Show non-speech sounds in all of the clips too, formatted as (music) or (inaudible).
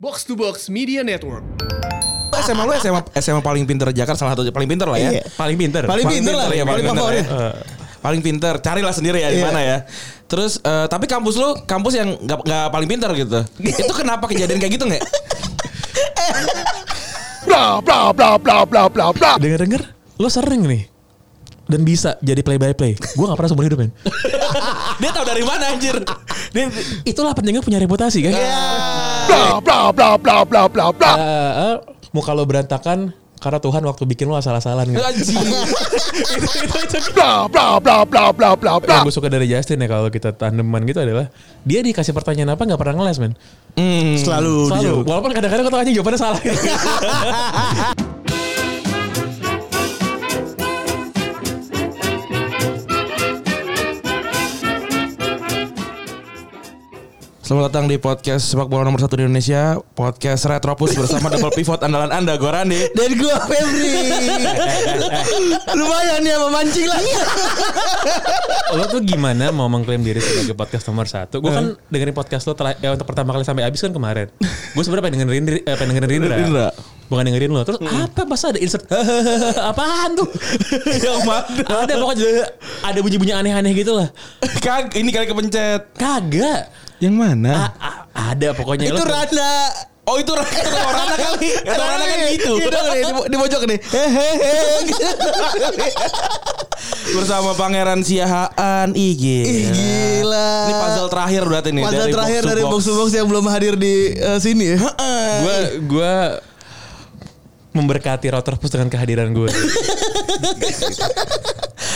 Box to Box Media Network. SMA lu SMA SMA paling pinter Jakarta salah satu paling pinter lah ya. Iya. Paling pinter. Paling pinter lah, ya, paling pinter favorit. ya. Paling pinter, carilah sendiri ya di Iya. mana ya. Terus eh, tapi kampus lu kampus yang nggak nggak paling pinter gitu. (laughs) Itu kenapa kejadian kayak gitu nggak? Bla bla bla bla bla bla bla. Dengar-dengar lo sering nih dan bisa jadi play by play. Gue gak pernah seumur hidup men. (laughs) Dia tahu dari mana anjir? Dia, itulah pentingnya punya reputasi kan. Bla bla bla bla bla bla bla. Eh, eh, muka lo berantakan karena Tuhan waktu bikin lo asal-asalan gitu. (laughs) Bla bla bla bla bla bla bla. Yang gue suka dari Justin ya kalau kita tandeman gitu adalah dia dikasih pertanyaan apa nggak pernah ngeles men. Hmm. Selalu, Selalu. dijawab. Walaupun kadang-kadang kau tahu aja jawabannya salah. gitu. (laughs) Selamat datang di podcast sepak bola nomor satu di Indonesia, podcast Retropus bersama (laughs) double pivot andalan anda, gue Randi. Dan gue Febri. (laughs) Lumayan ya memancing lah. (laughs) lo tuh gimana mau mengklaim diri sebagai podcast nomor satu? Gue kan dengerin podcast lo telah, ya, untuk pertama kali sampai habis kan kemarin. Gue sebenarnya pengen dengerin eh, pengen dengerin Rindra. Rindra. Bukan dengerin lo. Terus apa pas ada insert apaan tuh? Yang mana? Ada pokoknya ada bunyi-bunyi aneh-aneh gitu lah. Kag, ini kali kepencet. Kagak. Yang mana? A- a- ada pokoknya Itu Rana. Oh itu Rana, (laughs) Rana kali. Kata Rana kan gitu. Gitu nih, di, di pojok nih. Hehehe. (laughs) Bersama Pangeran Siahaan IG. Ih, gila. Ini puzzle terakhir berarti nih Puzzle dari terakhir box dari box. box to box yang belum hadir di eh, sini ya. gue gue memberkati Roterpus dengan kehadiran gue. (laughs)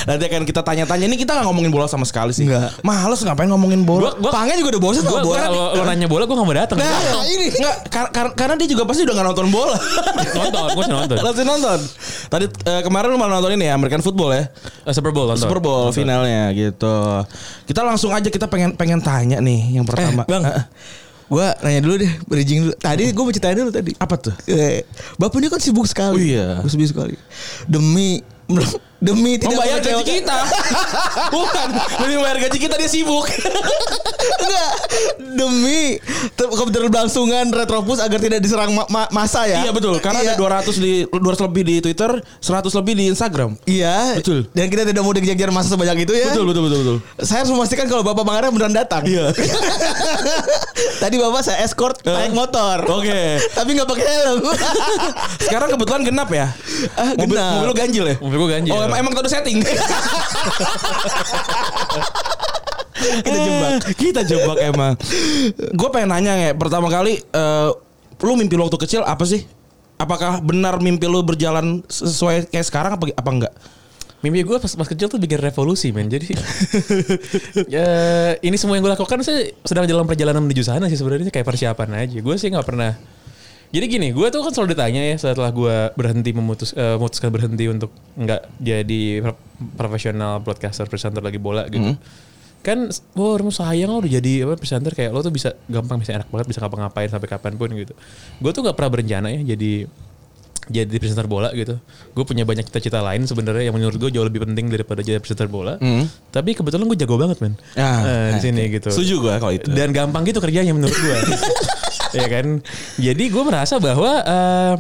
Nanti akan kita tanya-tanya. Ini kita nggak ngomongin bola sama sekali sih. Nggak. Males ngapain ngomongin bola. Gua- gua- Pange juga udah bosan gue sama bola. kalau lo nanya bola gue gak mau datang. Nah, ini. Nggak, kar- kar- karena dia juga pasti udah nggak nonton bola. nonton, gue nonton. Langsung nonton. Tadi eh, kemarin lu malah nonton ini ya American Football ya. Eh, Super Bowl nonton. Super Bowl Nonton. finalnya gitu. Kita langsung aja kita pengen pengen tanya nih yang pertama. Eh, Bang. Eh, Gua nanya dulu deh, bridging dulu. Tadi gue mau ceritain dulu tadi. apa tuh? Eh, Bapak ini kan sibuk sekali. Oh iya. Sibuk sekali. Demi demi tidak Membayar gaji kita. (laughs) Bukan, demi bayar gaji kita dia sibuk. (laughs) Enggak. Demi ter- keberlangsungan Retropus agar tidak diserang ma- ma- masa ya. Iya betul, karena Iya. ada 200 di 200 lebih di Twitter, 100 lebih di Instagram. Iya. Betul. Dan kita tidak mau dikejar masa sebanyak itu ya. Betul betul betul betul. Saya harus memastikan kalau Bapak Pangeran beneran datang. Iya. (laughs) Tadi Bapak saya escort naik motor. Oke. Tapi nggak pakai helm. Sekarang kebetulan genap ya. Ah, Mobil, genap. mobil lu ganjil ya? Mobil gue ganjil. Oh emang, emang udah setting. (laughs) Kita jebak. kita jebak emang. Gue pengen nanya ya, pertama kali eh, lu mimpi lu waktu kecil apa sih? Apakah benar mimpi lu berjalan sesuai kayak sekarang apa apa enggak? Mimpi gue pas, pas kecil tuh bikin revolusi men Jadi (laughs) ya, Ini semua yang gue lakukan sih Sedang dalam perjalanan menuju sana sih sebenarnya Kayak persiapan aja Gue sih gak pernah Jadi gini Gue tuh kan selalu ditanya ya Setelah gue berhenti memutus, eh, Memutuskan berhenti untuk nggak jadi pro- Profesional broadcaster Presenter lagi bola gitu Kan Wah oh, sayang lo udah jadi apa, presenter Kayak lo tuh bisa Gampang bisa enak banget Bisa ngapa-ngapain sampai kapan pun gitu Gue tuh gak pernah berencana ya Jadi jadi presenter bola gitu. Gue punya banyak cita-cita lain sebenarnya yang menurut gue jauh lebih penting daripada jadi presenter bola. Tapi kebetulan gue jago banget men. Ah, Eh, di sini gitu. Setuju gue kalau itu. Dan gampang gitu kerjanya menurut gue. (laughs) (laughs) ya kan. Jadi gue merasa bahwa eh,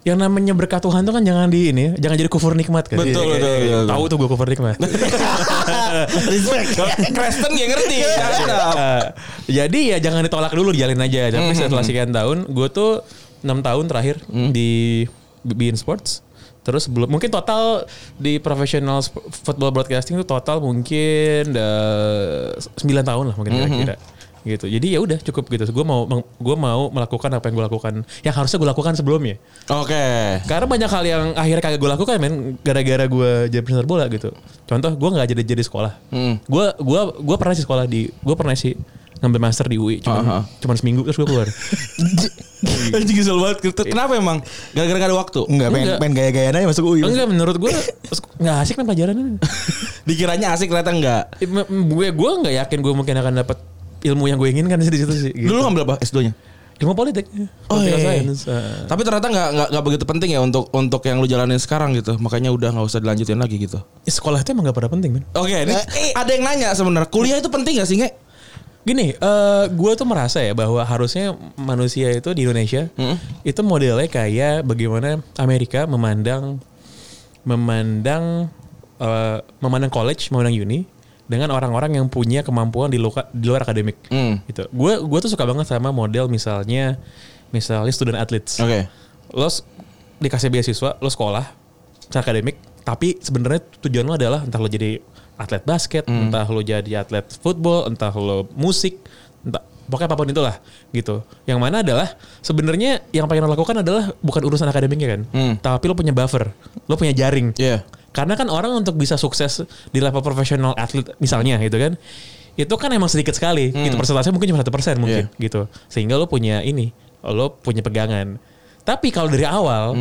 yang namanya berkat Tuhan tuh kan jangan di ini, ya, jangan jadi kufur nikmat kan. Betul, Iya, betul, iya, iya. betul. Tahu tuh gue kufur nikmat. (laughs) Respect. (laughs) Kristen ya ngerti. Eh, jadi ya jangan ditolak dulu dijalin aja. Tapi Hmm, setelah sekian tahun, gue tuh enam tahun terakhir di Bein Sports. Terus belum mungkin total di professional football broadcasting itu total mungkin eh, 9 tahun lah Hmm, mungkin kira-kira. Gitu. Jadi ya udah cukup gitu. Gue mau gue mau melakukan apa yang gue lakukan yang harusnya gue lakukan sebelumnya. Oke. Karena banyak hal yang akhirnya kagak gue lakukan men gara-gara gue jadi presenter bola gitu. Contoh gue nggak jadi jadi sekolah. Hmm. Gue gua gua pernah sih sekolah di gue pernah sih ngambil master di UI cuman Aha. cuman seminggu terus gue keluar. (laughs) Anjing kesel banget. Kenapa emang? Gara-gara gak ada waktu. Enggak, pengen, Enggak. pengen gaya-gayaan aja masuk UI. Enggak menurut gue nggak asik kan pelajarannya. (laughs) Dikiranya asik ternyata enggak. gue gue nggak yakin gue mungkin akan dapat ilmu yang gue inginkan sih di situ sih. Gitu. Dulu ngambil apa S2-nya? ilmu politik. Oh, Political iya. science. Eh. Tapi ternyata nggak nggak nggak begitu penting ya untuk untuk yang lu jalanin sekarang gitu. Makanya udah nggak usah dilanjutin lagi gitu. sekolah itu emang gak pada penting men. Oke, ini ada yang nanya sebenarnya kuliah itu penting gak sih nge? Gini, eh gue tuh merasa ya bahwa harusnya manusia itu di Indonesia itu modelnya kayak bagaimana Amerika memandang memandang eh, memandang college, memandang uni dengan orang-orang yang punya kemampuan di, luka- di luar akademik. Hmm. Gitu. Gue gue tuh suka banget sama model misalnya misalnya student athletes. Oke. Lo s- dikasih beasiswa, lo sekolah secara akademik, tapi sebenarnya tujuan lo adalah entah lo jadi atlet basket, entah lo jadi atlet football, entah lo musik, entah pokoknya apa pun itulah gitu. Yang mana adalah sebenarnya yang pengen lo lakukan adalah bukan urusan akademiknya kan, Hmm. tapi lo punya buffer, lo punya jaring. Iya. Karena kan orang untuk bisa sukses di level profesional atlet misalnya gitu kan. Itu kan emang sedikit sekali. Gitu persentasenya mungkin cuma satu persen mungkin gitu. Sehingga lo punya ini, lo punya pegangan. Tapi kalau dari awal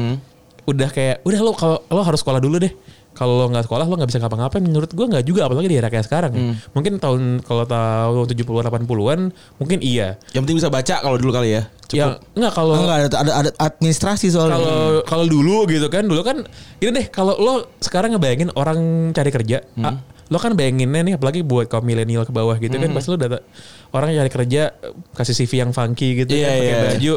udah kayak udah lo kalau lo harus sekolah dulu deh. Kalau lo nggak sekolah lo nggak bisa ngapa-ngapain. Menurut gua nggak juga apalagi di era kayak sekarang. ya. Mungkin tahun kalau tahun 70-an 80-an mungkin iya. Yang penting bisa baca kalau dulu kali ya. Ya enggak kalau Enggak ada, ada ada administrasi soalnya. kalau kalau dulu gitu kan dulu kan ini deh kalau lo sekarang ngebayangin orang cari kerja ah, lo kan bayanginnya nih apalagi buat kaum milenial ke bawah gitu kan pasti lo data orang yang cari kerja kasih CV yang funky gitu Iya, kan pakai iya. baju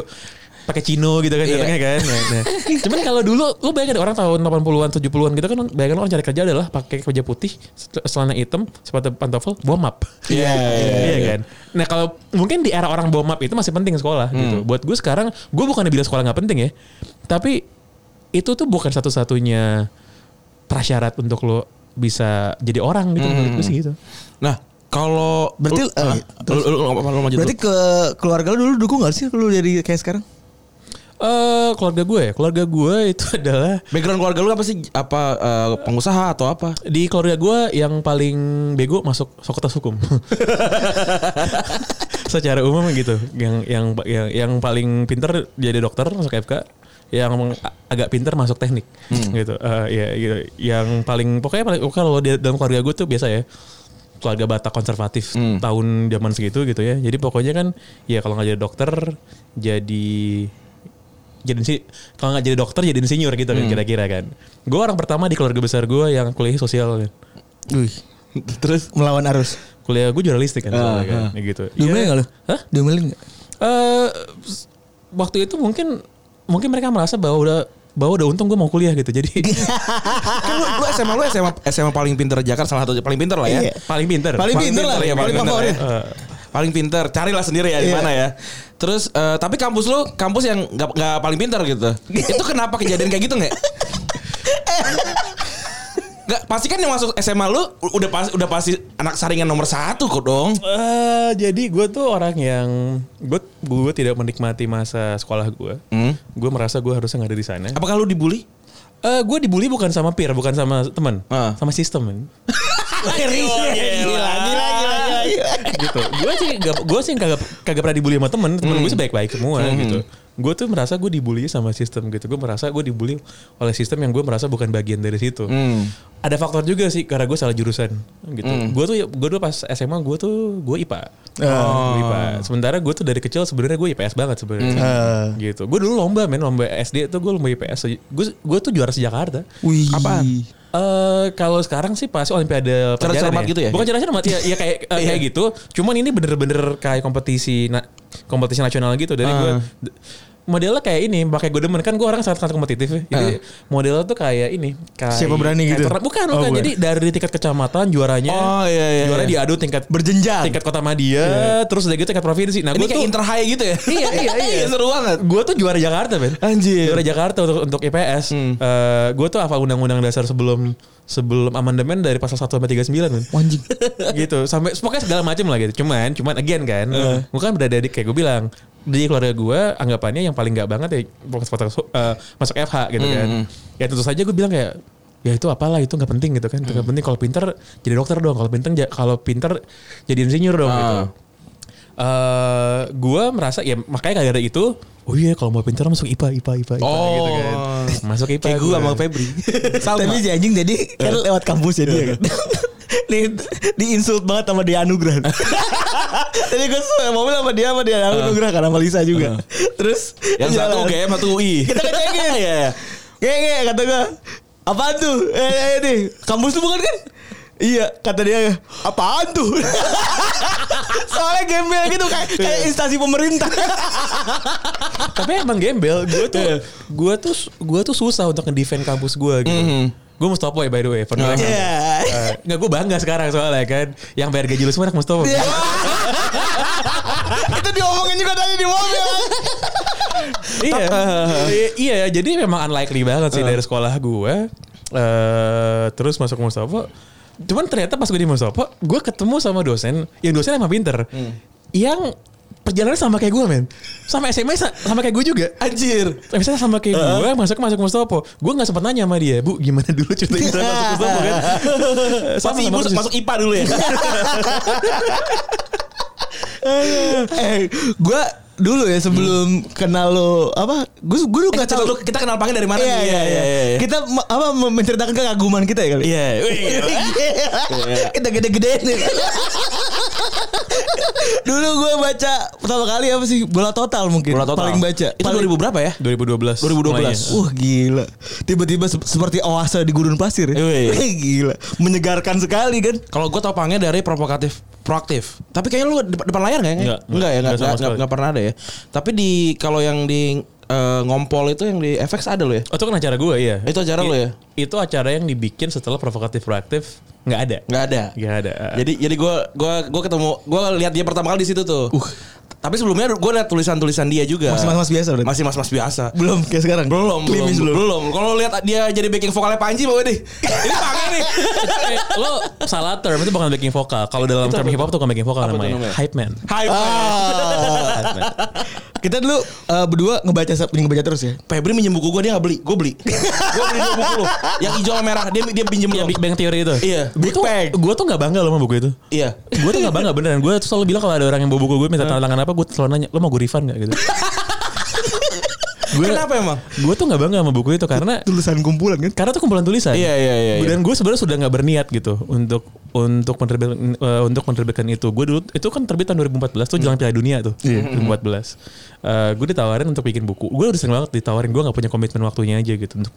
pakai chino gitu kan Iya. datangnya kan nah, nah. cuman kalau dulu lo bayangin orang tahun 80-an 70-an gitu kan bayangin orang cari kerja adalah pakai kemeja putih celana hitam sepatu pantofel bom up Iya, iya, Iya kan. Nah kalau mungkin di era orang bom up itu masih penting sekolah gitu. Buat gue sekarang, gue bukannya bilang sekolah nggak penting ya, tapi itu tuh bukan satu-satunya prasyarat untuk lo bisa jadi orang gitu menurut gue sih gitu. Nah, kalau Berarti, lu, eh, ah, lu, lu, lu, lu, lu maju Berarti ke keluarga lu dulu dukung gak sih lu jadi kayak sekarang? Eh keluarga gue ya, keluarga gue (laughs) itu adalah background keluarga lu apa sih? Apa eh, pengusaha atau apa? di keluarga gue yang paling bego masuk fakultas hukum. (laughs) Secara umum gitu, yang yang yang yang paling pinter jadi dokter masuk FK, yang agak pinter masuk teknik gitu. Eh, ya gitu. Yang paling pokoknya paling kalau di dalam keluarga gue tuh biasa ya keluarga Batak konservatif tahun zaman segitu gitu ya. Jadi pokoknya kan ya kalau nggak jadi dokter jadi jadi sih kalau nggak jadi dokter jadi insinyur gitu kan kira-kira kan. Gue orang pertama di keluarga besar gue yang kuliah sosial kan. Wih. Terus melawan arus. Kuliah gue jurnalistik kan, soalnya kan ya gitu. Diomelin Ya, gak lu? Hah? Diomelin gak? Eh, s- waktu itu mungkin mungkin mereka merasa bahwa udah bahwa udah untung gue mau kuliah gitu. Jadi (laughs) kan lu, lu SMA lu SMA SMA paling pinter Jakarta salah satu paling pinter lah ya. Iya. paling pinter. Paling pinter lah, ya, paling favorit. ya. Paling pinter, carilah sendiri ya di Iya. mana ya. Terus eh, tapi kampus lu kampus yang nggak nggak paling pinter gitu. Itu kenapa kejadian kayak gitu nggak? Gak, pasti kan yang masuk SMA lu udah pasti udah pasti anak saringan nomor satu kok dong. Eh, jadi gue tuh orang yang gue gue tidak menikmati masa sekolah gue. Hmm. Gue merasa gue harusnya nggak ada di sana. Apakah lu dibully? Eh, gue dibully bukan sama peer, bukan sama teman, Ah. sama sistem. (laughs) gila, gila. Gitu. Gue sih gak, gue sih kagak kagak pernah dibully sama temen. Temen gue sih baik-baik semua gitu. Gue tuh merasa gue dibully sama sistem gitu. Gue merasa gue dibully oleh sistem yang gue merasa bukan bagian dari situ. Hmm. Ada faktor juga sih karena gue salah jurusan gitu. Gue tuh gue dulu pas SMA gue tuh gue IPA. Gua IPA. Sementara gue tuh dari kecil sebenarnya gue IPS banget sebenarnya. Gitu. Gue dulu lomba men lomba SD tuh gue lomba IPS. Gue gue tuh juara sejakarta. Wih. Apaan? Eh kalau sekarang sih pasti olimpiade Cerdas pelajaran cermat gitu ya? Bukan cerdas cermat ya, ya kayak eh, (laughs) kayak gitu. Cuman ini bener-bener kayak kompetisi na- kompetisi nasional gitu dari gue modelnya kayak ini pakai gue demen kan gue orang sangat sangat kompetitif ya. Jadi modelnya tuh kayak ini kayak Siapa berani kayak gitu? bukan Oh, bukan. bukan. Jadi dari tingkat kecamatan juaranya Oh, iya, iya, juara iya. diadu tingkat Berjenjang. tingkat kota media terus udah gitu tingkat provinsi. Nah, gue kayak tuh inter high gitu ya? Iya iya (laughs) iya. Seru banget. Gue tuh juara Jakarta Ben. Anjir. Juara Jakarta untuk untuk IPS. Hmm. gue tuh hafal undang-undang dasar sebelum sebelum amandemen dari pasal 1 sampai 39 Ben. Anjing. gitu sampai pokoknya segala macam lah gitu. Cuman cuman again kan. Eh. Gue kan berada di kayak gue bilang di keluarga gue anggapannya yang paling nggak banget ya masuk, eh, masuk FH gitu kan. Hmm. Ya tentu saja gue bilang kayak ya itu apalah itu nggak penting gitu kan. Itu nggak penting kalau pinter jadi dokter dong. Kalau pinter kalau pinter jadi insinyur dong gitu. Ah. eh gue merasa ya makanya kagak ada itu oh iya kalau mau pintar masuk IPA IPA IPA, IPA Oh. gitu kan masuk IPA Kayak gue sama Febri. (laughs) Tapi si anjing jadi kan lewat kampus ya dia (laughs) kan. Nih di insult banget sama dia Anugrah. (laughs) Tadi gue mau bilang sama dia sama dia Anugrah karena sama Lisa juga. Terus Yang satu jalan. UGM satu UI. Kita ngecengin. (laughs) Iya. Kayak kayak kata gue. Apaan tuh? Eh, eh nih, kampus tuh bukan kan? Iya, kata dia. Apaan tuh? (laughs) Soalnya gembel gitu kayak kayak instansi pemerintah. Tapi emang gembel. Gue tuh gue tuh gue tuh susah untuk ngedefend kampus gue gitu. Gue Mustopo ya by the way. Record. Iya. Eh, Nggak gue bangga sekarang soalnya kan. Yang bayar gaji lu semua anak Mustopo. Itu diomongin juga tadi di mobil. iya. Iya, jadi memang unlikely banget sih dari sekolah gue. eh terus masuk Mustopo. Cuman ternyata pas gue di Mustopo, gue ketemu sama dosen, yang dosen emang pinter. Yang perjalanannya sama kayak gue men. Sama SMA sa- sama kayak gue juga. Anjir. Misalnya sama kayak gue masuk masuk Mustopo. Gue gak sempat nanya sama dia, Bu gimana dulu cerita kita masuk Mustopo kan. (laughs) Sama sama masuk, masuk IPA dulu ya. (laughs) eh, gue dulu ya sebelum kenal lo apa? Gue gue Eh, dulu gak tahu. dulu kita kenal Pange dari mana Iya, nih? iya, iya, Kita ma- apa menceritakan kekaguman kita ya kali. Iya. Wih, (laughs) kita gede-gedein nih. (laughs) Dulu gue baca pertama kali apa sih bola total mungkin Bola total. paling baca. Itu Paling- 2000 berapa ya? 2012. 2012. mulainya. Wah gila Tiba-tiba se- seperti oase di gurun pasir ya. (laughs) Gila Menyegarkan sekali kan Kalau gue tau Pange dari provokatif proaktif. Tapi kayaknya lu depan, depan layar nggak? Nggak, enggak ya, nggak enggak, enggak, sekali. enggak pernah ada ya. Tapi di kalau yang di eh, ngompol itu yang di FX ada lo ya? Oh, itu kan acara gue iya. Itu acara I- lo ya? Itu acara yang dibikin setelah provokatif proaktif nggak ada. Nggak ada. Nggak ada. Jadi jadi gue gua gua ketemu gue lihat dia pertama kali di situ tuh. Tapi sebelumnya gue lihat tulisan-tulisan dia juga. Masih mas-mas biasa berarti Masih mas-mas biasa. Belum kayak sekarang Belum, belum, belum. belum. Kalau lihat dia jadi backing vokalnya Panji bawa deh. Ini Pange nih. eh, lo salah term itu bukan backing vokal. Kalau dalam term hip hop tuh bukan backing vokal namanya. Hype man. Hype. Ah. (laughs) Kita dulu eh, berdua ngebaca ngebaca terus ya Febri minjem buku gue dia gak beli, gue beli. (laughs) gue beli dua buku lu. Yang hijau sama merah dia dia pinjem Yang. Big Bang Theory itu. Iya, Gue tuh, gue tuh gak bangga loh sama buku itu. Iya. Gue tuh gak bangga beneran. Gue tuh selalu bilang kalau ada orang yang bawa buku gue minta tanda tangan apa, gue selalu nanya, lo mau gue refund gak gitu. (laughs) gue, Kenapa emang? Gue tuh gak bangga sama buku itu karena Tulisan kumpulan kan karena itu kumpulan tulisan. Iya, iya, iya, iya. Dan gue sebenarnya sudah nggak berniat gitu untuk untuk menerbitkan eh, untuk menerbitkan itu. Gue dulu itu kan terbit tahun 2014 tuh jelang Piala Dunia tuh. 2014. Eh, gue ditawarin untuk bikin buku. Gue udah sering banget ditawarin. Gue nggak punya komitmen waktunya aja gitu untuk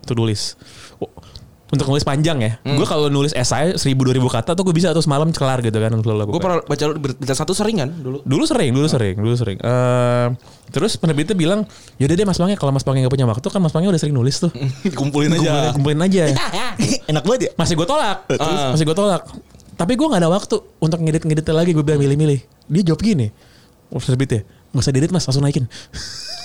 untuk nulis. Oh, untuk nulis panjang ya. Gue kalau nulis esai 1000 2000 kata tuh gue bisa tuh semalam kelar gitu kan untuk Gue pernah baca berita satu sering kan dulu. Dulu sering, dulu sering, dulu sering. Eh, terus penerbitnya bilang, yaudah deh Mas Pange, kalau Mas Pange gak punya waktu kan Mas Pange udah sering nulis tuh. (laughs) Kumpulin Kumpulin, aja. kumpulin (laughs) aja. Enak banget ya masih gue tolak Ah. masih gue tolak tapi gue nggak ada waktu untuk ngedit ngedit lagi gue bilang milih-milih dia jawab gini oh terbit ya nggak usah diedit mas langsung naikin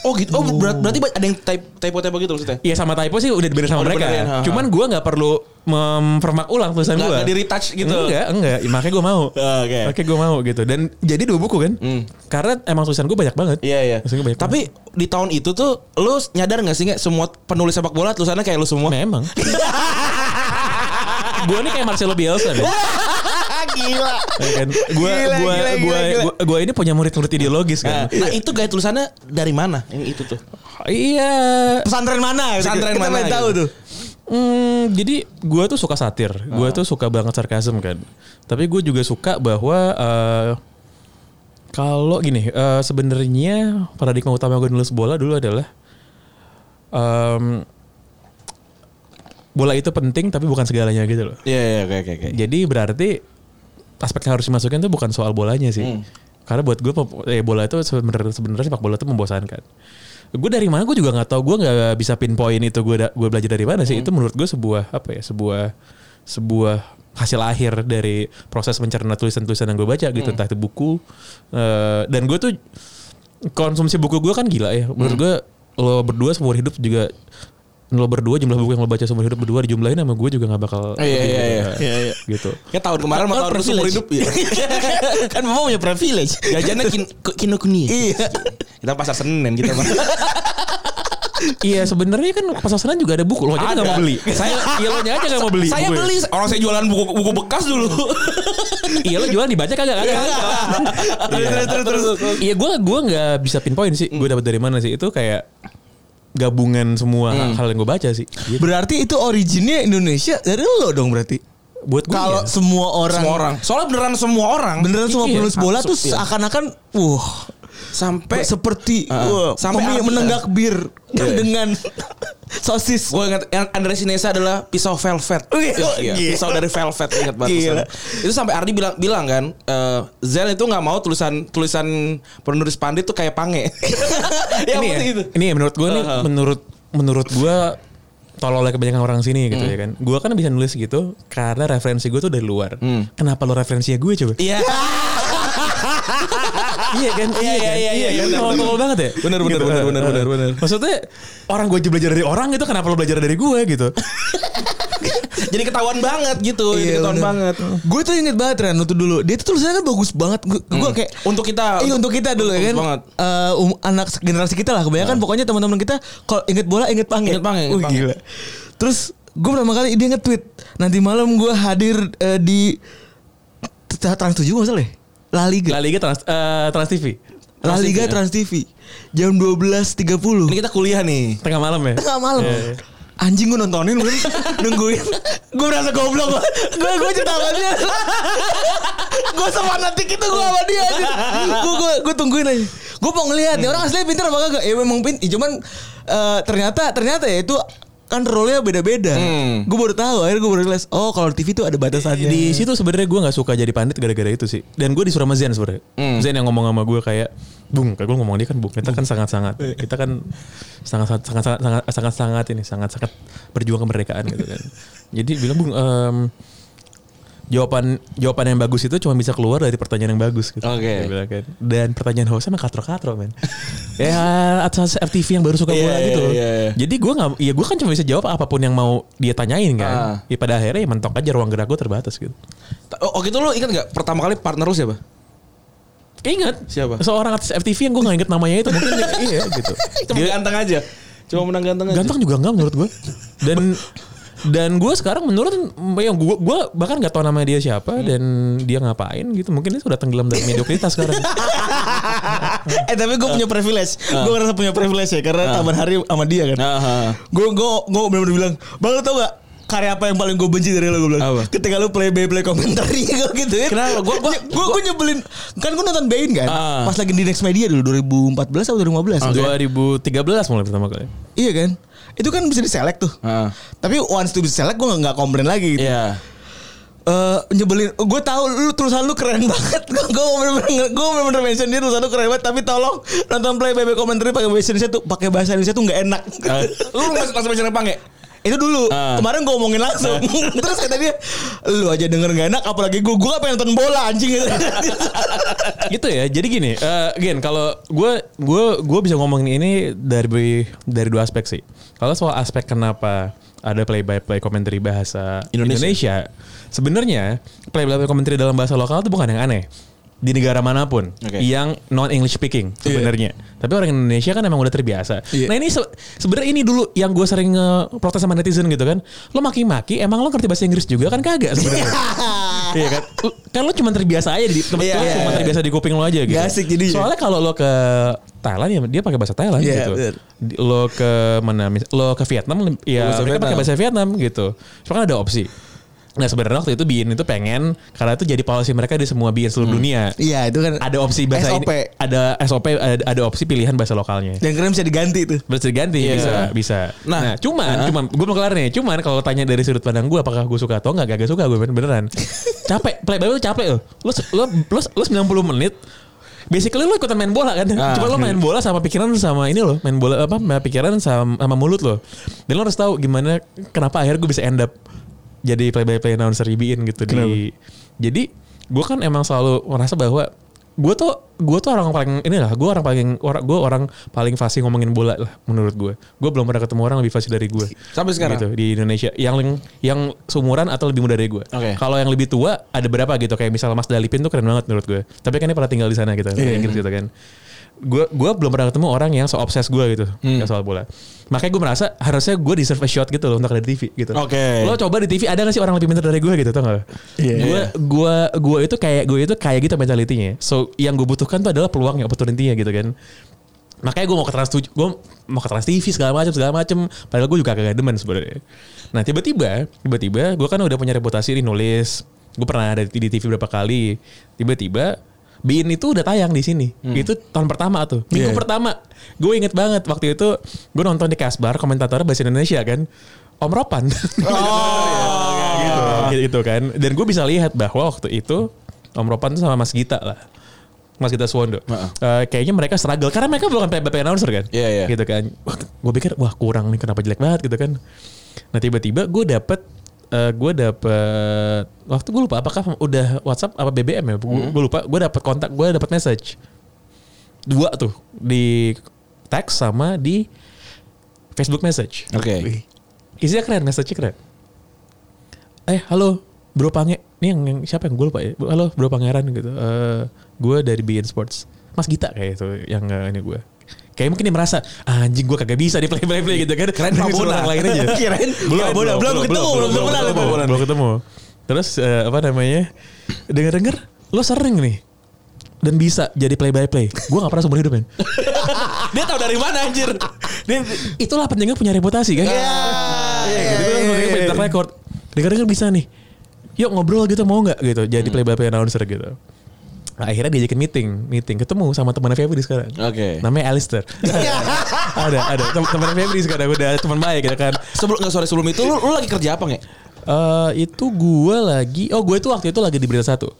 Oh gitu. Oh berat, berarti ada yang type typo typo gitu maksudnya. Iya sama typo sih udah dibenerin sama Oh, mereka ha, ha. cuman gue nggak perlu mempermak ulang tulisan Nggak- gue nggak di-retouch gitu. enggak enggak Ya, makanya gue mau (laughs) Oke. makanya gue mau gitu dan jadi dua buku kan Hmm. karena emang tulisan gue banyak banget Iya iya. Banyak Tapi di tahun itu tuh lu nyadar gak sih nggak semua penulis sepak bola tulisannya kayak lu semua? memang (laughs) gue nih kayak Marcelo Bielsa nih (laughs) Gila Ya kan? Gue Gila, gue gila, gue gila, gue- gue ini punya murid-murid ideologis Nah, kan. nah, itu gaya tulisannya dari mana? Yang itu tuh. Iya. Pesantren mana Pesantren Kita mana pengen tahu gitu. tuh Hmm, jadi gue tuh suka satir. Gue tuh suka banget sarkasm kan. Tapi gue juga suka bahwa eh, kalau gini, eh, sebenarnya paradigma utama gue nulis bola dulu adalah em, bola itu penting tapi bukan segalanya gitu loh. Iya iya oke oke oke. Jadi berarti aspek yang harus dimasukin tuh bukan soal bolanya sih. Hmm. Karena buat gue eh, bola itu sebenarnya sebenarnya sepak bola itu membosankan. Gue dari mana gue juga nggak tahu. Gue nggak bisa pinpoint itu gue gue belajar dari mana sih. Itu menurut gue sebuah apa ya sebuah sebuah hasil akhir dari proses mencerna tulisan-tulisan yang gue baca gitu entah itu buku eh, dan gue tuh konsumsi buku gue kan gila ya menurut gue lo berdua seumur hidup juga lo berdua jumlah buku yang lo baca seumur hidup berdua dijumlahin sama gue juga nggak bakal Iya, lebih iya, iya. dari- Iya, iya. gitu Kayak tahun kemarin sama Kan tahun seumur hidup ya. (laughs) Kan Bapak punya privilege Jajannya kin kinokuni. Iya Kita pasar Senen kita mah. (laughs) Iya sebenarnya kan pasar Senen juga ada buku lo aja nggak mau beli. Saya (laughs) iya lo aja nggak mau beli. Saya buku ya? beli orang saya jualan buku buku bekas dulu. Iya lo jualan dibaca kagak kagak. Iya. terus terus terus. Iya gue gue nggak bisa pinpoint sih. Gue dapat dari mana sih itu kayak gabungan semua hal yang gue baca sih. Gitu. Berarti itu originnya Indonesia dari lo dong berarti Buat gue Kalau iya. semua orang Semua orang. Soalnya beneran semua orang. Beneran semua Iya, penulis bola tuh absurd, iya. seakan-akan Wah Sampai seperti wah, Sampai Ardi- menenggak bir dengan (laughs) sosis. Gue ingat yang Andres Inesa adalah pisau velvet. Oh, iya. Iya, iya, pisau dari velvet ingat banget. Gila. Itu sampai Ardi bilang bilang kan, eh, Zel itu nggak mau tulisan tulisan penulis pandit tuh kayak pange. (laughs) ya, ini, ya, itu. ini ya menurut gue nih Uh-huh. menurut menurut gue tolol oleh kebanyakan orang sini gitu ya kan. Gue kan bisa nulis gitu karena referensi gue tuh dari luar. Kenapa lo referensinya gue coba? Iya. (laughs) iya kan? Iya, iya, iya, iya, kan? benar, Tolol- benar. tolol banget ya? Benar, benar, benar, benar, benar, benar. Maksudnya orang gue aja belajar dari orang gitu kenapa lo belajar dari gue gitu? (laughs) Jadi ketahuan banget gitu, jadi Iya, ketahuan bener. banget. Gue tuh inget banget Ren waktu dulu. Dia tuh tulisannya kan bagus banget. Gue kayak Untuk kita Iya untuk kita dulu ya kan. banget. Eh, um, anak generasi kita lah kebanyakan pokoknya teman-teman kita kalau inget bola inget pange. Inget pange, inget Wih, pange. gila. Terus gue pertama kali dia nge-tweet nanti malam gue hadir eh, di Trans 7 nggak salah ya? La Liga. La Liga Trans, eh, Trans TV. La Liga Trans TV. Jam 12.30. Ini kita kuliah nih. Tengah malam ya? Tengah malam. Iya, iya. Anjing gue nontonin gue nungguin. gue merasa goblok. Gue gue cetakannya. gue sefanatik itu gue sama dia aja. Gue gue gue tungguin aja. Gue mau ngeliat nih orang aslinya pintar apa kagak? Ya memang pintar. Cuman eh, ternyata ternyata ya itu kan role-nya beda-beda. Hmm. Gue baru tahu akhirnya gue baru realize oh kalau TV tuh ada batasannya. Di situ sebenarnya gue nggak suka jadi pandit gara-gara itu sih. Dan gue disuruh sama Zen sebenarnya. Zen yang ngomong sama gue kayak, Bung, kayak gue ngomong dia kan Bung. Kita kan sangat-sangat, (laughs) kita kan sangat-sangat sangat-sangat sangat- sangat-sangat ini, sangat-sangat berjuang kemerdekaan gitu kan. Jadi bilang Bung, em, jawaban jawaban yang bagus itu cuma bisa keluar dari pertanyaan yang bagus gitu. Oke. Kan. Dan pertanyaan hostnya mah katro-katro men. (laughs) ya atas FTV yang baru suka bola Iya, gitu. iya, iya, iya. Jadi gue nggak, ya gue kan cuma bisa jawab apa pun yang mau dia tanyain kan. Ah. Ya pada akhirnya ya mentok aja ruang gerak gue terbatas gitu. Oh, gitu lu ingat nggak pertama kali partner lu siapa? Keinget Siapa? Seorang artis FTV yang gue gak inget namanya itu mungkin (laughs) iya gitu. Cuma ganteng aja. Cuma menang ganteng aja. Ganteng juga enggak menurut gue. Dan (laughs) dan gue sekarang menurut yang gue gue bahkan gak tahu nama dia siapa dan dia ngapain gitu. Mungkin dia sudah tenggelam dari mediokritas sekarang. (laughs) eh tapi gue punya privilege. Gue ngerasa punya privilege ya karena taman hari sama dia kan. Gue gue gue benar-benar bilang, bang lu tau gak karya apa yang paling gue benci dari lo gue bilang? Apa? Ketika lu play by play komentari (laughs) gue gitu ya. Kenapa? Gua- gua- gue gue nyebelin. Kan gue nonton Bain kan. Ah. Pas lagi di Next Media dulu 2014 atau 2015. gitu ya. 2013 mulai pertama kali. Iya kan. Itu kan bisa diselect tuh. Ah. Tapi once itu diselect gue nggak komplain lagi gitu. Iya. Eh, nyebelin gue tahu lu tulisan lu keren (laughs) banget gue bener-bener gue bener-bener mention dia tulisan lu keren banget tapi tolong nonton play baby komentari pakai bahasa Indonesia tuh pakai bahasa Indonesia tuh nggak enak (laughs) Lu langsung langsung baca Jepang ya? Itu dulu Ah. kemarin gue omongin langsung (laughs) terus kata dia lu aja denger nggak enak apalagi gue gue pengen nonton bola anjing (laughs) gitu ya. Jadi gini, eh Gen, kalau gue gue gue bisa ngomongin ini dari dari dua aspek sih. Kalau soal aspek kenapa ada play by play commentary bahasa Indonesia. Indonesia, sebenarnya play by play commentary dalam bahasa lokal itu bukan yang aneh di negara mana pun Oke. yang non English speaking sebenarnya. Tapi orang Indonesia kan emang udah terbiasa. Iya. Nah ini se- sebenarnya ini dulu yang gue sering nge- protes sama netizen gitu kan. Lo maki-maki, emang lo ngerti bahasa Inggris juga kan kagak sebenarnya. Iya kan? Lu- Kan lo cuma terbiasa aja di tempat Iya, lo iya, cuma iya. terbiasa di kuping lo aja gitu. Gak asik jadinya. Soalnya kalau lo ke Thailand ya dia pakai bahasa Thailand Iya, gitu. Di- Lo ke mana? Lo ke Vietnam ya Bahasa mereka pakai bahasa Vietnam gitu. Soalnya kan ada opsi. Nah sebenarnya waktu itu Bin itu pengen karena itu jadi policy mereka di semua Bin seluruh dunia. iya itu kan Ada opsi bahasa SOP. ini, ada SOP, ada, ada opsi pilihan bahasa lokalnya. dan keren bisa diganti tuh Bisa diganti Iya. bisa bisa. Nah, Nah, cuman cuman gue mau kelar nih. Cuman kalau tanya dari sudut pandang gue apakah gue suka atau enggak, gak suka gue beneran. (laughs) capek, play by play capek loh. Lo lo lo, lo 90 menit Basically lo ikutan main bola kan. Ah. Cuma lo main bola sama pikiran sama ini loh, main bola apa? Pikiran sama, sama mulut lo. Dan lo harus tahu gimana kenapa akhirnya gue bisa end up jadi play by play announcer IBIN gitu di. Jadi gue kan emang selalu merasa bahwa gue tuh gue tuh orang paling ini lah gue orang paling orang gue orang paling fasih ngomongin bola lah menurut gue gue belum pernah ketemu orang lebih fasih dari gue Sampai sekarang? gitu di Indonesia. Yang yang seumuran atau lebih muda dari gue Oke. kalau yang lebih tua ada berapa gitu. Kayak misalnya Mas Dalipin tuh keren banget menurut gue tapi kan dia pernah tinggal di sana gitu di Inggris gitu kan gue gue belum pernah ketemu orang yang so obses gue gitu Hmm. soal bola. Makanya gue merasa harusnya gue deserve a shot gitu loh untuk ada di TV gitu. Oke. lo coba di TV ada gak sih orang lebih pintar dari gue gitu tau gak gue gue gue itu kayak gue itu kayak gitu mentalitinya so yang gue butuhkan tuh adalah peluangnya opportunity-nya gitu kan. Makanya gue mau ke trans gue mau ke trans TV segala macam segala macam padahal gue juga kagak demen sebenarnya. Nah tiba-tiba tiba-tiba gue kan udah punya reputasi nulis. Gue pernah ada di TV berapa kali. Tiba-tiba Bein itu udah tayang di sini. Itu tahun pertama tuh. Minggu Iya. pertama. Gue inget banget waktu itu gue nonton di Kasbar komentatornya bahasa Indonesia kan. Om Ropan. (laughs) gitu, gitu kan. Dan gue bisa lihat bahwa waktu itu Om Ropan tuh sama Mas Gita lah. Mas Gita Suwondo. Eh, kayaknya mereka struggle karena mereka bukan PBP announcer kan. Iya, iya. Gitu kan. Gue pikir wah kurang nih kenapa jelek banget gitu kan. Nah tiba-tiba gue dapet eh, gue dapet waktu gue lupa apakah udah WhatsApp apa BBM ya? Gue lupa gue dapet kontak gue dapet message. Dua tuh di teks sama di Facebook message. Oke. isinya keren message keren. Eh halo bro pange. Ini yang, yang siapa yang gue lupa ya? Halo bro pangeran gitu. Eh gue dari BN Sports. Mas Gita kayak itu yang eh, ini gue kayak mungkin dia merasa "Ah, anjing gue kagak bisa di play play play gitu kan. Keren Pak Bona. orang lain aja. Kirain Pak Bona. Belum ketemu, belum kenal belum, belum, belum ketemu. Terus eh, apa namanya? Dengar dengar lo sering nih dan bisa jadi play by play gue gak pernah seumur hidup men. (laughs) Dia tahu dari mana anjir? dia, itulah pentingnya punya reputasi kan? Iya, Iya, gitu. Kan pentingnya punya track record. Dengar dengar bisa nih. Yuk ngobrol gitu mau nggak? Gitu. Jadi play by play announcer gitu Nah, akhirnya diajakin meeting, meeting ketemu sama teman Febri sekarang. Oke. Namanya Alistair. (laughs) ada, ada. Tem- Teman Febri sekarang udah teman baik gitu kan. Sebelum nggak sorry sebelum itu lu, lu lagi kerja apa nggak? Eh itu gue lagi, oh gue tuh waktu itu lagi di berita satu.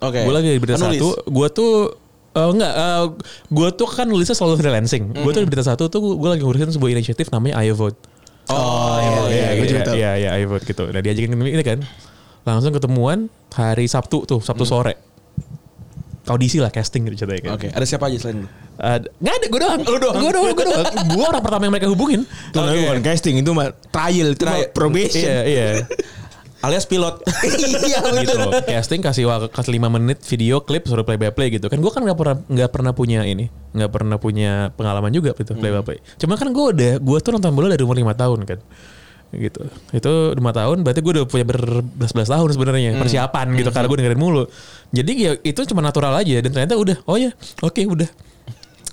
Oke. Gue lagi di berita Penulis? satu. Gue tuh eh, enggak, eh, gue tuh kan nulisnya selalu freelancing. Gue tuh di berita satu tuh gue lagi ngurusin sebuah inisiatif namanya Ayo Vote. Oh, iya, gue iya, juga tahu. iya, iya, Ayo Vote gitu. Nah diajakin ini kan, langsung ketemuan hari Sabtu tuh, Sabtu sore. Audisi lah, casting gitu ceritanya kan. Oke, ada siapa aja selain lu? Nggak ada, gue doang. Lu doang? Gue doang, gue doang. Gue orang pertama yang mereka hubungin. Itu namanya bukan casting itu mah trial itu Trial. probation. Iya, iya. (laughs) Alias pilot. (laughs) iya gitu loh. Casting kasih kasih 5 menit video klip suruh play by play gitu kan. Gue kan nggak pernah nggak pernah punya ini, nggak pernah punya pengalaman juga gitu play by play. Cuma kan gue udah gue tuh nonton bola dari umur 5 tahun kan. Gitu. Itu 5 tahun berarti gue udah punya berbelas-belas tahun sebenarnya persiapan gitu karena gue dengerin mulu. Jadi ya itu cuma natural aja dan ternyata udah oh ya oke udah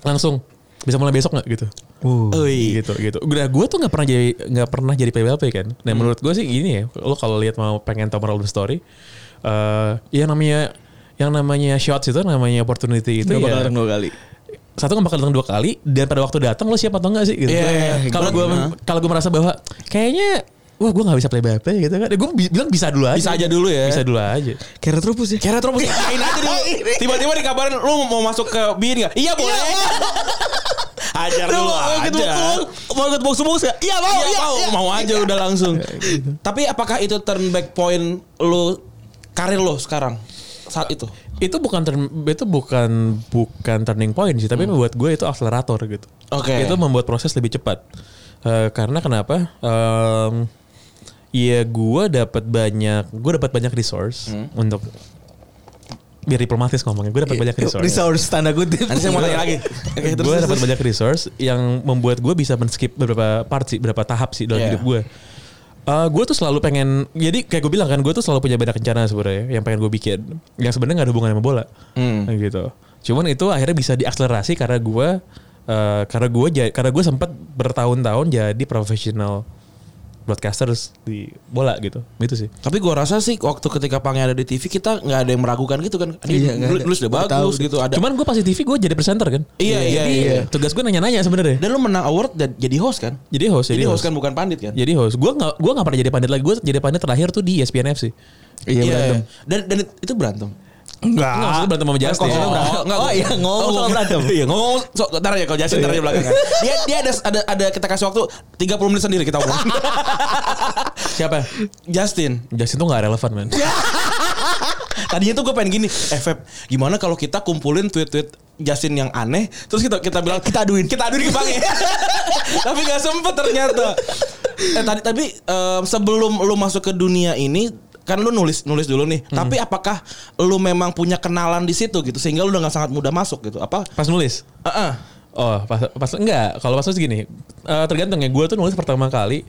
langsung bisa mulai besok nggak gitu. Oi. gitu gitu. Udah gue tuh nggak pernah jadi nggak pernah jadi PBLP kan. Nah menurut gue sih gini ya. Lo kalau lihat mau pengen tahu moral story, eh yang namanya yang namanya shots itu namanya opportunity itu Gak bakal ya datang dua kali. Satu nggak bakal datang dua kali dan pada waktu datang lo siap atau enggak sih gitu. Iya, iya, iya. Kalau gue kalau gue merasa bahwa kayaknya wah gue nggak bisa play BLP gitu kan. Gue bilang bisa dulu aja. Bisa aja dulu ya. Bisa dulu aja. Kayak retropus ya. Kira terus main aja dulu. (laughs) Tiba-tiba dikabarin lu mau masuk ke bin nggak? Iya boleh. (laughs) Ajar Lu dulu mau aja. mau ikut box box ya? Iya mau, Iya, mau, iya. mau aja udah langsung. Tapi apakah itu turn back point lu karir lo sekarang saat itu? Itu bukan turn- itu bukan bukan turning point sih, tapi buat gue itu akselerator gitu. Oke. Itu membuat proses lebih cepat. Eh, karena kenapa? Em, Iya, gue dapat banyak, gue dapat banyak resource untuk biar diplomatis ngomongnya. Gue dapat banyak resource. Resource tanda kutip. Nanti saya mau tanya lagi. Terus, gue dapat banyak resource yang membuat gue bisa men-skip beberapa part sih, beberapa tahap sih dalam Yeah. hidup gue. Eh gue tuh selalu pengen, jadi kayak gue bilang kan, gue tuh selalu punya banyak rencana sebenarnya yang pengen gue bikin, yang sebenarnya nggak ada hubungan sama bola, Hmm. gitu. Cuman itu akhirnya bisa diakselerasi karena gue, eh, karena gue, karena gue sempat bertahun-tahun jadi profesional broadcasters di bola gitu, itu sih. Tapi gua rasa sih waktu ketika Pange ada di TV kita nggak ada yang meragukan gitu kan. Iya, nulis udah Udah tahu bagus gitu. Ada. Cuman gue pas di TV gue jadi presenter kan. Iya, iya, Jadi, iya. Tugas gue nanya-nanya sebenarnya. dan lu menang award dan jadi host kan? Jadi host, Jadi, host kan bukan pandit kan? Jadi host. Gue nggak gue nggak pernah jadi pandit lagi. Gue jadi pandit terakhir tuh di ESPN FC. Iya berantem. Dan dan itu berantem. Enggak. Enggak, maksudnya berantem sama Justin. Oh, enggak, Oh, iya, ngomong soal bukan. berantem. Iya, ngomong so, ntar ya kalau Jasin ntar di belakang. (laughs) Dia dia ada ada ada kita kasih waktu 30 menit sendiri kita ngomong. (laughs) Siapa? Justin. Justin tuh gak relevan man. (laughs) Tadinya tuh gue pengen gini, eh Feb, gimana kalau kita kumpulin tweet-tweet Justin yang aneh, terus kita kita bilang kita aduin, kita aduin ke Bang ya. tapi nggak sempet ternyata. Eh tadi tapi em, sebelum lu masuk ke dunia ini kan lu nulis nulis dulu nih. Tapi apakah lu memang punya kenalan di situ gitu sehingga lu dengan sangat mudah masuk gitu? Apa? Pas nulis. Heeh. Oh, pas, pas enggak. Kalau pas nulis gini, eh, tergantung ya. Gue tuh nulis pertama kali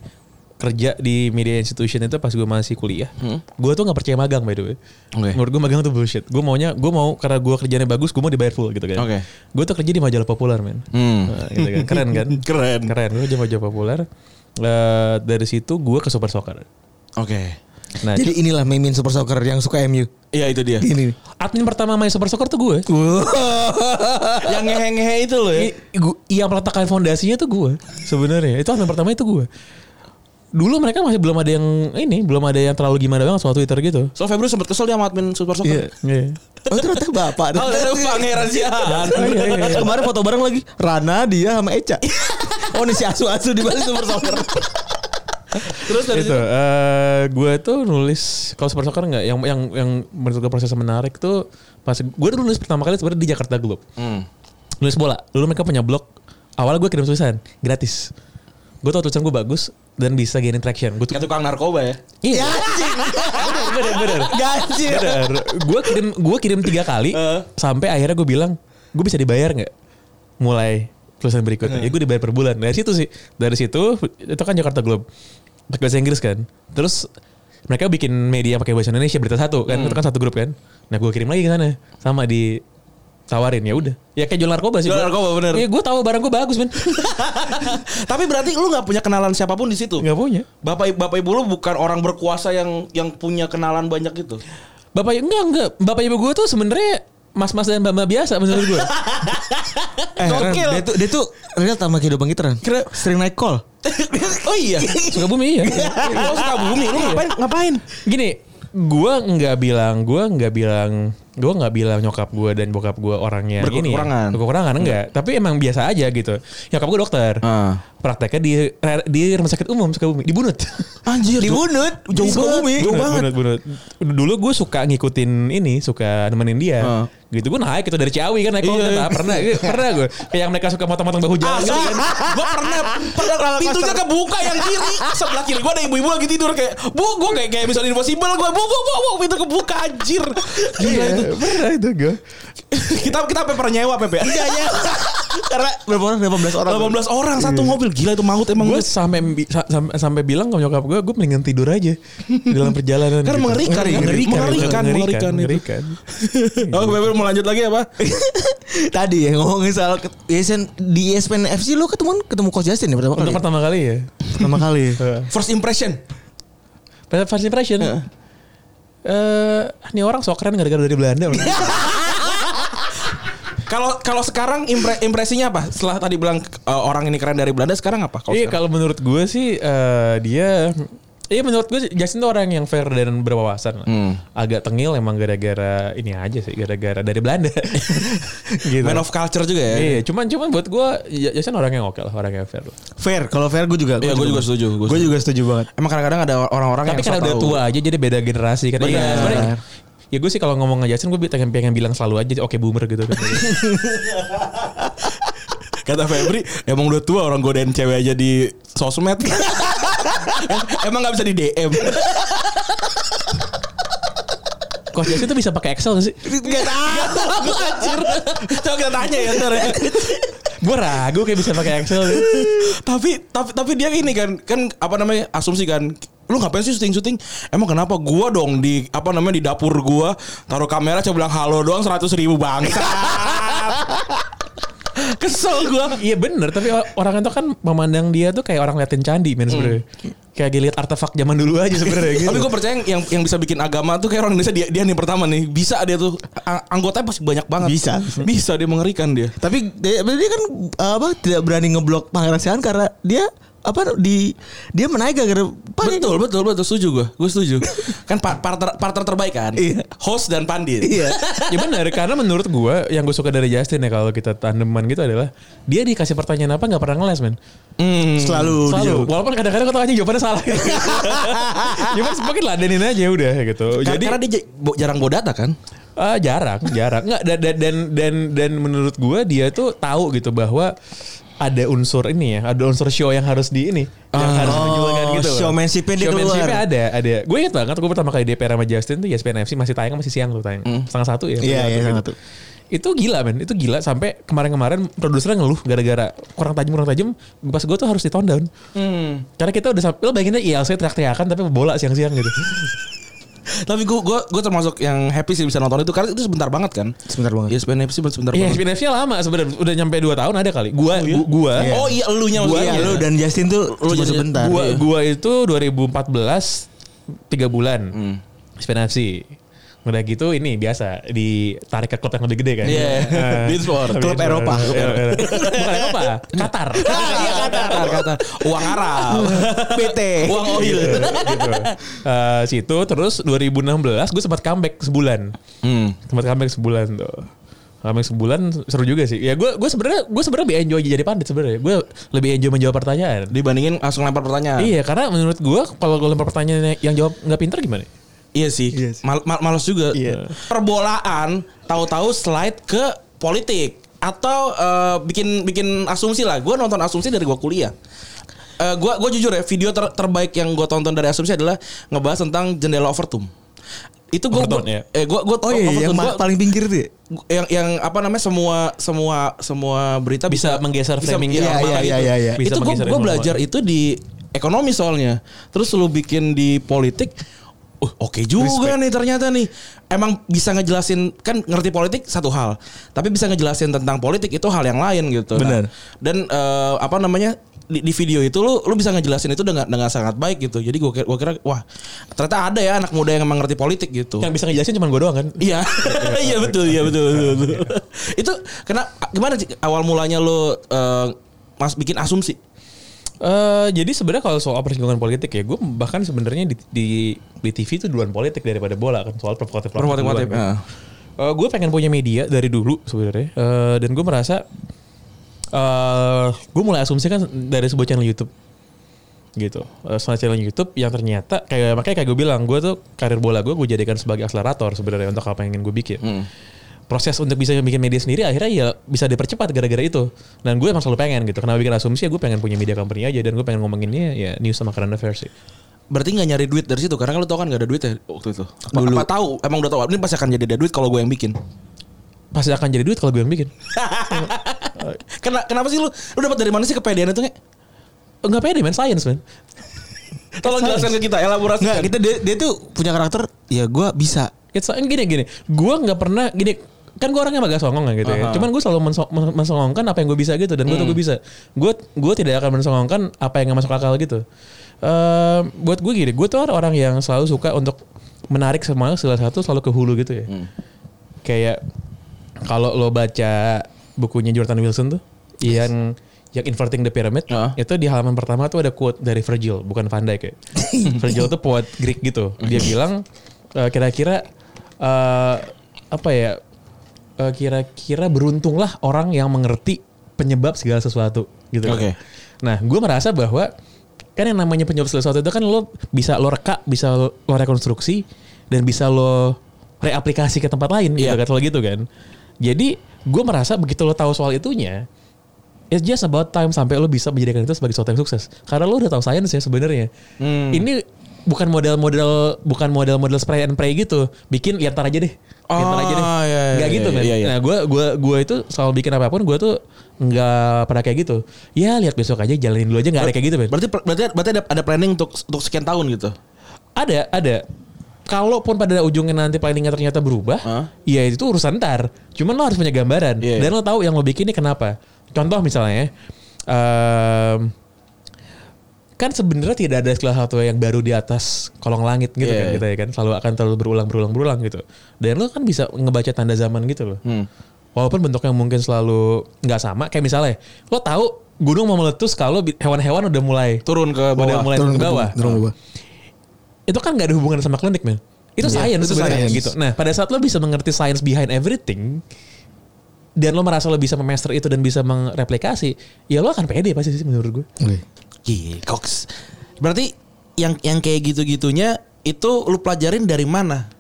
kerja di media institution itu pas gue masih kuliah. Gue tuh nggak percaya magang by the way. Oke. Menurut gue magang tuh bullshit. Gue maunya, gue mau karena gue kerjanya bagus, gue mau dibayar full gitu kan. Oke. Gue tuh kerja di majalah populer men. Hmm. Nah, gitu kan. Keren kan? (laughs) Keren. Keren. Gue kerja majalah populer. Eh, dari situ gue ke Super Soccer. Oke. Nah, Jadi inilah Mimin Super Soccer yang suka MU. Iya itu dia. Ini. admin pertama main Super Soccer tuh gue. (laughs) yang ngehe-ngehe itu loh ya. Yang meletakkan fondasinya tuh gue sebenarnya. Itu admin pertama itu gue. Dulu mereka masih belum ada yang ini, belum ada yang terlalu gimana banget soal Twitter gitu. So Febri sempat kesel dia sama admin Super Soccer. Iya. Oh ternyata (laughs) bapak. Oh, ada pangeran siahan. (laughs) Kemarin foto bareng lagi. Rana, dia sama Eca. oh ini si Asu-Asu di balik Super Soccer. Terus dari itu eh gue tuh nulis kalau super soccer nggak yang yang yang menurut gue proses menarik tuh pas gue dulu nulis pertama kali sebenarnya di Jakarta Globe. Hmm. nulis bola. Dulu mereka punya blog. Awalnya gue kirim tulisan gratis. Gue tau tulisan gue bagus dan bisa gain traction. Gue tuh Kayak tukang narkoba ya. iya. Bener bener bener. Gaji. bener. Gue kirim gue kirim tiga kali Eh. sampai akhirnya gue bilang gue bisa dibayar nggak mulai tulisan berikutnya? Ya gue dibayar per bulan. Dari situ sih. Dari situ itu kan Jakarta Globe pakai bahasa Inggris kan terus mereka bikin media pakai bahasa Indonesia berita satu kan itu kan satu grup kan nah gue kirim lagi ke sana sama di tawarin ya udah ya kayak jual narkoba sih Jual gua. narkoba, bener. Iya gue tahu barang gue bagus men (laughs) Tapi berarti lu nggak punya kenalan siapa pun di situ. nggak punya Bapak bapak ibu lu bukan orang berkuasa yang yang punya kenalan banyak gitu. bapak enggak enggak bapak ibu gue tuh sebenarnya mas-mas dan mbak-mbak biasa menurut gue (laughs) Eh, Ren, dia tuh dia tuh real sama kehidupan kita Ren. Kira- Sering naik call. (laughs) oh iya. suka bumi ya (laughs) Oh suka bumi. Lu ngapain? Ngapain? gini gua nggak bilang gua nggak bilang gua nggak bilang nyokap gua dan bokap gua orangnya ini Berkekurangan. ya. berkekurangan enggak tapi emang biasa aja gitu nyokap gua dokter Ah. prakteknya di di rumah sakit umum Sukabumi di Bunut Anjir. Di Bunut, jauh Sukabumi. Jauh banget. Bunut, Bunut. dulu gue suka ngikutin ini suka nemenin dia Ah. gitu gue naik itu dari Ciawi kan naik Iya. kereta pernah pernah gue kayak yang mereka suka motong-motong bahu jalan gitu kan gue pernah pernah pintunya kebuka yang kiri sebelah kiri gue ada ibu-ibu lagi tidur kayak bu gue kayak kayak misalnya impossible gue bu bu bu bu pintu kebuka anjir gila Iya, itu pernah itu gue (laughs) kita kita sampai pernah nyewa Pepe (laughs) Karena berapa orang? 18 orang. 18 orang satu mobil gila itu maut emang gue sampai sampai, sampai bilang ke nyokap gue gue mendingan tidur aja (laughs) di dalam perjalanan Kan mengerikan, mengerikan mengerikan, mengerikan itu. mengerikan. oh Pepe mau lanjut lagi apa Tadi ya ngomongin soal ESN di ESPN FC lu ketemu ketemu Coach Justin ya pertama kali. untuk pertama kali ya Pertama kali. first impression first impression eh ini orang sok keren gara-gara dari Belanda (laughs) kalau kalau sekarang impre- impresinya apa? Setelah tadi bilang eh, orang ini keren dari Belanda sekarang apa kalau Iya kalau menurut gue sih eh, dia Iya menurut gue Justin tuh orang yang fair dan berwawasan. Hmm. Agak tengil emang gara-gara ini aja sih gara-gara dari Belanda. (laughs) gitu. man of culture juga ya Iya, cuman cuman buat gue ya, Justin orang yang oke lah, orang yang fair. Fair, kalau fair gue juga. Iya, gua juga setuju, Gue juga setuju banget. Emang kadang-kadang ada orang-orang Tapi yang karena sok udah tua aja jadi beda generasi kan. Benar. Iya, sebenarnya Ya gue sih kalau ngomong Justin gue pengen, pengen bilang selalu aja oke boomer gitu. (laughs) Kata Febri, emang udah tua orang godain cewek aja di sosmed. (laughs) (laughs) emang gak bisa di DM. Coach Justin tuh bisa pakai Excel gak sih? Gak tahu. Anjir. Coba kita tanya ya ntar ya. gue ragu kayak bisa pakai Excel. tapi tapi tapi dia ini kan kan apa namanya asumsi kan lu ngapain sih syuting syuting emang kenapa gua dong di apa namanya di dapur gua taruh kamera coba bilang halo doang seratus ribu bangsa (laughs) kesel gua. Iya bener Tapi orang itu kan Memandang dia tuh Kayak orang liatin candi men sebenarnya Kayak dia liat artefak zaman dulu aja sebenarnya (laughs) gitu. Tapi gue percaya yang yang bisa bikin agama tuh kayak orang Indonesia dia dia nih pertama nih. Bisa dia tuh anggotanya pasti banyak banget. Bisa. bisa dia mengerikan dia. Tapi dia, dia kan apa tidak berani ngeblok Pangeran Sian karena dia apa di dia menaik gara-gara Pan- betul betul betul. Setuju gue gue setuju. (laughs) Kan pa- partner partner terbaik kan? Iya. host dan pandit. Iya. (laughs) ya benar karena menurut gua yang gue suka dari Justin ya kalau kita tandeman gitu adalah dia dikasih pertanyaan apa nggak pernah ngeles men. Hmm. Selalu, selalu. dijawab. walaupun kadang-kadang kata aja jawabannya salah. (laughs) Cuma semakin ladenin aja udah gitu. Jadi jadi karena dia jarang bawa data kan? Ah, jarang jarang. Nggak dan dan dan dan, dan menurut gua dia tuh tahu gitu bahwa ada unsur ini ya ada unsur show yang harus di ini yang harus menunjukkan gitu loh. showmanship-nya dia Showmanship-nya keluar. ada ada gue ingat banget gue pertama kali DPR sama Justin tuh ESPN FC masih tayang masih siang tuh tayang setengah satu ya Iya, iya, Gitu. satu. itu gila men itu gila sampai kemarin-kemarin produsernya ngeluh gara-gara kurang tajam kurang tajam pas gue tuh harus di tone down karena kita udah sampai lo bayangin aja ILC teriak-teriakan tapi bola siang-siang gitu (laughs) tapi gue gue gue termasuk yang happy sih bisa nonton itu karena itu sebentar banget kan Sebentar banget. ESPN FC sebentar Iya, banget ESPN FC lama sebenarnya udah nyampe 2 tahun ada kali. Gua gua, gua Iya. oh iya elunya Gua maksudnya. lu dan Justin tuh Lu sebentar. gua, Iya. gua itu 2014 tiga bulan Hmm. inspirasi udah gitu ini biasa ditarik ke klub yang lebih gede kan Iya. (laughs) Eh, Beansport. Klub. Eropa. Iya, iya. bukan Eropa Qatar (laughs) Iya kata kata uang Arab, (laughs) PT, uang oil. gitu. Eh, situ terus 2016 gue sempat comeback sebulan Hmm. sempat comeback sebulan tuh comeback sebulan seru juga sih ya gue gue sebenarnya gue sebenarnya lebih enjoy jadi pandit sebenarnya gue lebih enjoy menjawab pertanyaan Dibandingin langsung lempar pertanyaan. Iya karena menurut gue kalau gue lempar pertanyaan yang jawab nggak pinter gimana? Iya sih. Mal- mal- males juga. Iya. Perbolaan tahu-tahu slide ke politik atau eh, bikin bikin asumsi lah. Gue nonton asumsi dari gue kuliah. Eh gue gue jujur ya video ter- terbaik yang gue tonton dari asumsi adalah ngebahas tentang jendela Overton. Itu gue Overton, ya. eh gue gue Oh iya, yang ma- paling pinggir tuh ya? yang yang apa namanya semua semua semua berita Bisa menggeser framing iya, gitu. iya, Iya, iya, iya, iya. Bisa itu gue gue informasi. belajar itu di ekonomi soalnya terus lu bikin di politik Uh, oke juga nih ternyata nih. Emang bisa ngejelasin kan ngerti politik satu hal, tapi bisa ngejelasin tentang politik itu hal yang lain gitu. Benar. Nah, dan eh, apa namanya di, di video itu lu lu bisa ngejelasin itu dengan dengan sangat baik gitu. Jadi gue kira, gua kira wah ternyata ada ya anak muda yang emang ngerti politik gitu. Yang bisa ngejelasin cuma gue doang kan? Iya, (laughs) iya betul, iya betul, betul, betul. (laughs) itu kena gimana sih awal mulanya lo eh, mas bikin asumsi? Eh, jadi sebenarnya kalau soal persinggungan politik ya, gue bahkan sebenarnya di, di di TV itu duluan politik daripada bola kan soal provokatif Provokatif, duluan, ya. Eh, gue pengen punya media dari dulu sebenarnya, Eh, dan gue merasa eh gue mulai asumsi kan dari sebuah channel YouTube gitu, sebuah channel YouTube yang ternyata kayak makanya kayak gue bilang gue tuh karir bola gue gue jadikan sebagai akselerator sebenarnya untuk apa yang ingin gue bikin. Proses untuk bisa bikin media sendiri akhirnya ya bisa dipercepat gara-gara itu. Dan gue emang selalu pengen gitu. Kenapa bikin asumsi ya gue pengen punya media company aja dan gue pengen ngomonginnya ya news sama current affairs sih. Berarti nggak nyari duit dari situ karena kan lo tau kan gak ada duit ya waktu itu. Apa, apa tahu emang udah tahu ini pasti akan jadi ada duit kalau gue yang bikin. Pasti akan jadi duit kalau gue yang bikin. (laughs) Kena, kenapa sih lu? Lu dapat dari mana sih kepedean itu nggak? Enggak pede man, science man. (laughs) Tolong jelaskan ke kita elaborasi. Enggak, kita dia, dia tuh punya karakter ya gua bisa. It's gini gini, gue nggak pernah gini kan gue orangnya agak songong kan gitu ya. Cuman gue selalu menso- men- mensongongkan apa yang gue bisa gitu dan gue tuh gue bisa. Gue gue tidak akan mensongongkan apa yang nggak masuk akal gitu. Eh buat gue gini, gue tuh orang yang selalu suka untuk menarik semua salah satu selalu ke hulu gitu ya. Kayak kalau lo baca bukunya Jordan Wilson tuh yang yang inverting the pyramid Heeh. itu di halaman pertama tuh ada quote dari Virgil bukan Van Dijk ya. (laughs) Virgil tuh poet Greek gitu. Dia bilang eh, kira-kira eh, apa ya eh, kira-kira beruntunglah orang yang mengerti penyebab segala sesuatu gitu. Oke. Nah, gue merasa bahwa kan yang namanya penyebab segala sesuatu itu kan lo bisa lo reka, bisa lo, lo rekonstruksi dan bisa lo reaplikasi ke tempat lain gitu Iya. kan selalu gitu kan. Jadi gue merasa begitu lo tahu soal itunya It's just about time sampai lo bisa menjadikan itu sebagai sesuatu yang sukses. Karena lo udah tahu sains ya sebenarnya. Hmm. Ini bukan model-model bukan model-model spray and pray gitu. Bikin lihat ntar aja deh. Ntar aja deh. Oh, iya, iya, iya, gitu iya, iya, iya. Nah gue gua gua itu selalu bikin apa pun gue tuh nggak pernah kayak gitu. Ya lihat besok aja jalanin dulu aja nggak ada kayak gitu men. Berarti berarti berarti ada, ada planning untuk untuk sekian tahun gitu. Ada ada. Kalaupun pada ujungnya nanti planningnya ternyata berubah, Hah? ya itu urusan ntar. Cuman lo harus punya gambaran Iya. dan lo tahu yang lo bikin ini kenapa. Contoh misalnya, em, kan sebenarnya tidak ada salah satu yang baru di atas kolong langit gitu Iya, kan iya. kita ya kan selalu akan terlalu berulang berulang berulang gitu. Dan lo kan bisa ngebaca tanda zaman gitu loh. Hmm. Walaupun bentuknya mungkin selalu nggak sama, kayak misalnya lo tahu gunung mau meletus kalau hewan-hewan udah mulai Turun ke udah bawah. mulai Turun turun ke ke bawah. turun ke bawah. Itu kan nggak ada hubungan sama klinik, men. Itu science itu sebenarnya gitu. Nah, pada saat lo bisa mengerti science behind everything dan lo merasa lo bisa memaster itu dan bisa mereplikasi, ya lo akan pede pasti sih menurut gue. Oke. Gila, koks. Berarti yang yang kayak gitu-gitunya itu lu pelajarin dari mana?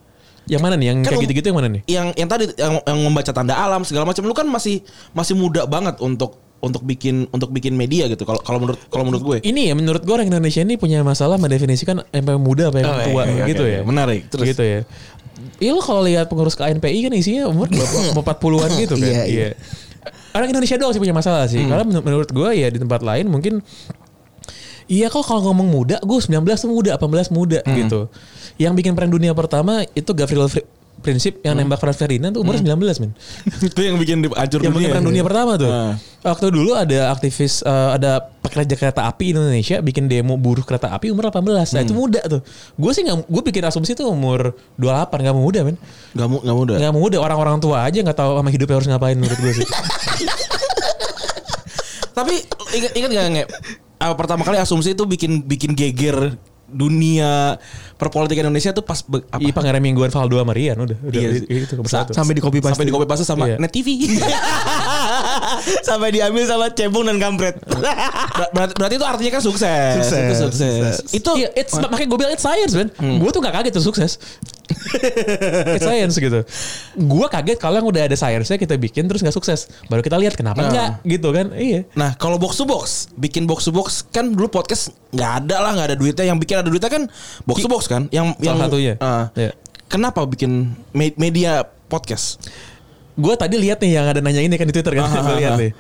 Yang mana nih? Yang Kan kayak gitu-gitu yang mana nih? Yang yang tadi yang, yang membaca tanda alam segala macam lu kan masih masih muda banget untuk untuk bikin untuk bikin media gitu. Kalau kalau menurut kalau menurut gue. Ini ya menurut gue orang Indonesia ini punya masalah mendefinisikan apa yang muda apa yang Oh, tua iya, iya, gitu oke, ya. oke. Menarik. Terus? Gitu ya. Iya lo kalau lihat pengurus KNPI kan isinya umur 40-an gitu kan. Iya, Iya. iya. Orang Indonesia doang sih punya masalah sih. Karena menur- menurut gue ya di tempat lain mungkin Iya kok kalau ngomong muda, gue 19 tuh muda, 18 muda gitu. Yang bikin perang dunia pertama itu Gavrilo Fri- prinsip yang nembak Franz Ferdinand tuh umur 19 men. Itu yang bikin hancur yang dunia. bikin perang dunia pertama tuh. Ah. Waktu dulu ada aktivis eh, ada pekerja kereta api Indonesia bikin demo buruh kereta api umur 18. Nah, itu muda tuh. Gue sih nggak gue bikin asumsi tuh umur 28 nggak muda men. Gak mu gak mudah. Nggak muda orang-orang tua aja nggak tahu sama hidupnya harus ngapain menurut gue sih. (laughs) Tapi ingat ingat gak nge? Ah, pertama kali asumsi itu bikin bikin geger dunia perpolitikan Indonesia tuh pas be- apa? Iya pangeran mingguan Valdo sama Rian udah. udah Iya. itu itu. Sampai di copy paste. Sampai di copy paste sama Iya. Net TV. (laughs) Sampai diambil sama cebong dan kampret. (laughs) Ber- berarti, berarti itu artinya kan sukses. Sukses. Itu sukses. Itu iya, it's, makanya gue bilang it's science man. Hmm. Gue tuh gak kaget tuh sukses. (laughs) it's science gitu. Gue kaget kalau yang udah ada science-nya kita bikin terus gak sukses. Baru kita lihat kenapa Nah. enggak gitu kan. Iya. Nah kalau box to box, bikin box to box kan dulu podcast nggak ada lah, nggak ada duitnya. Yang bikin ada duitnya kan box to box kan. Yang Salah yang satunya. Ah. Iya. Kenapa bikin me- media podcast? Gue tadi lihat nih yang ada nanya ini kan di Twitter kan. Ah, (laughs) Gue lihat ah. nih.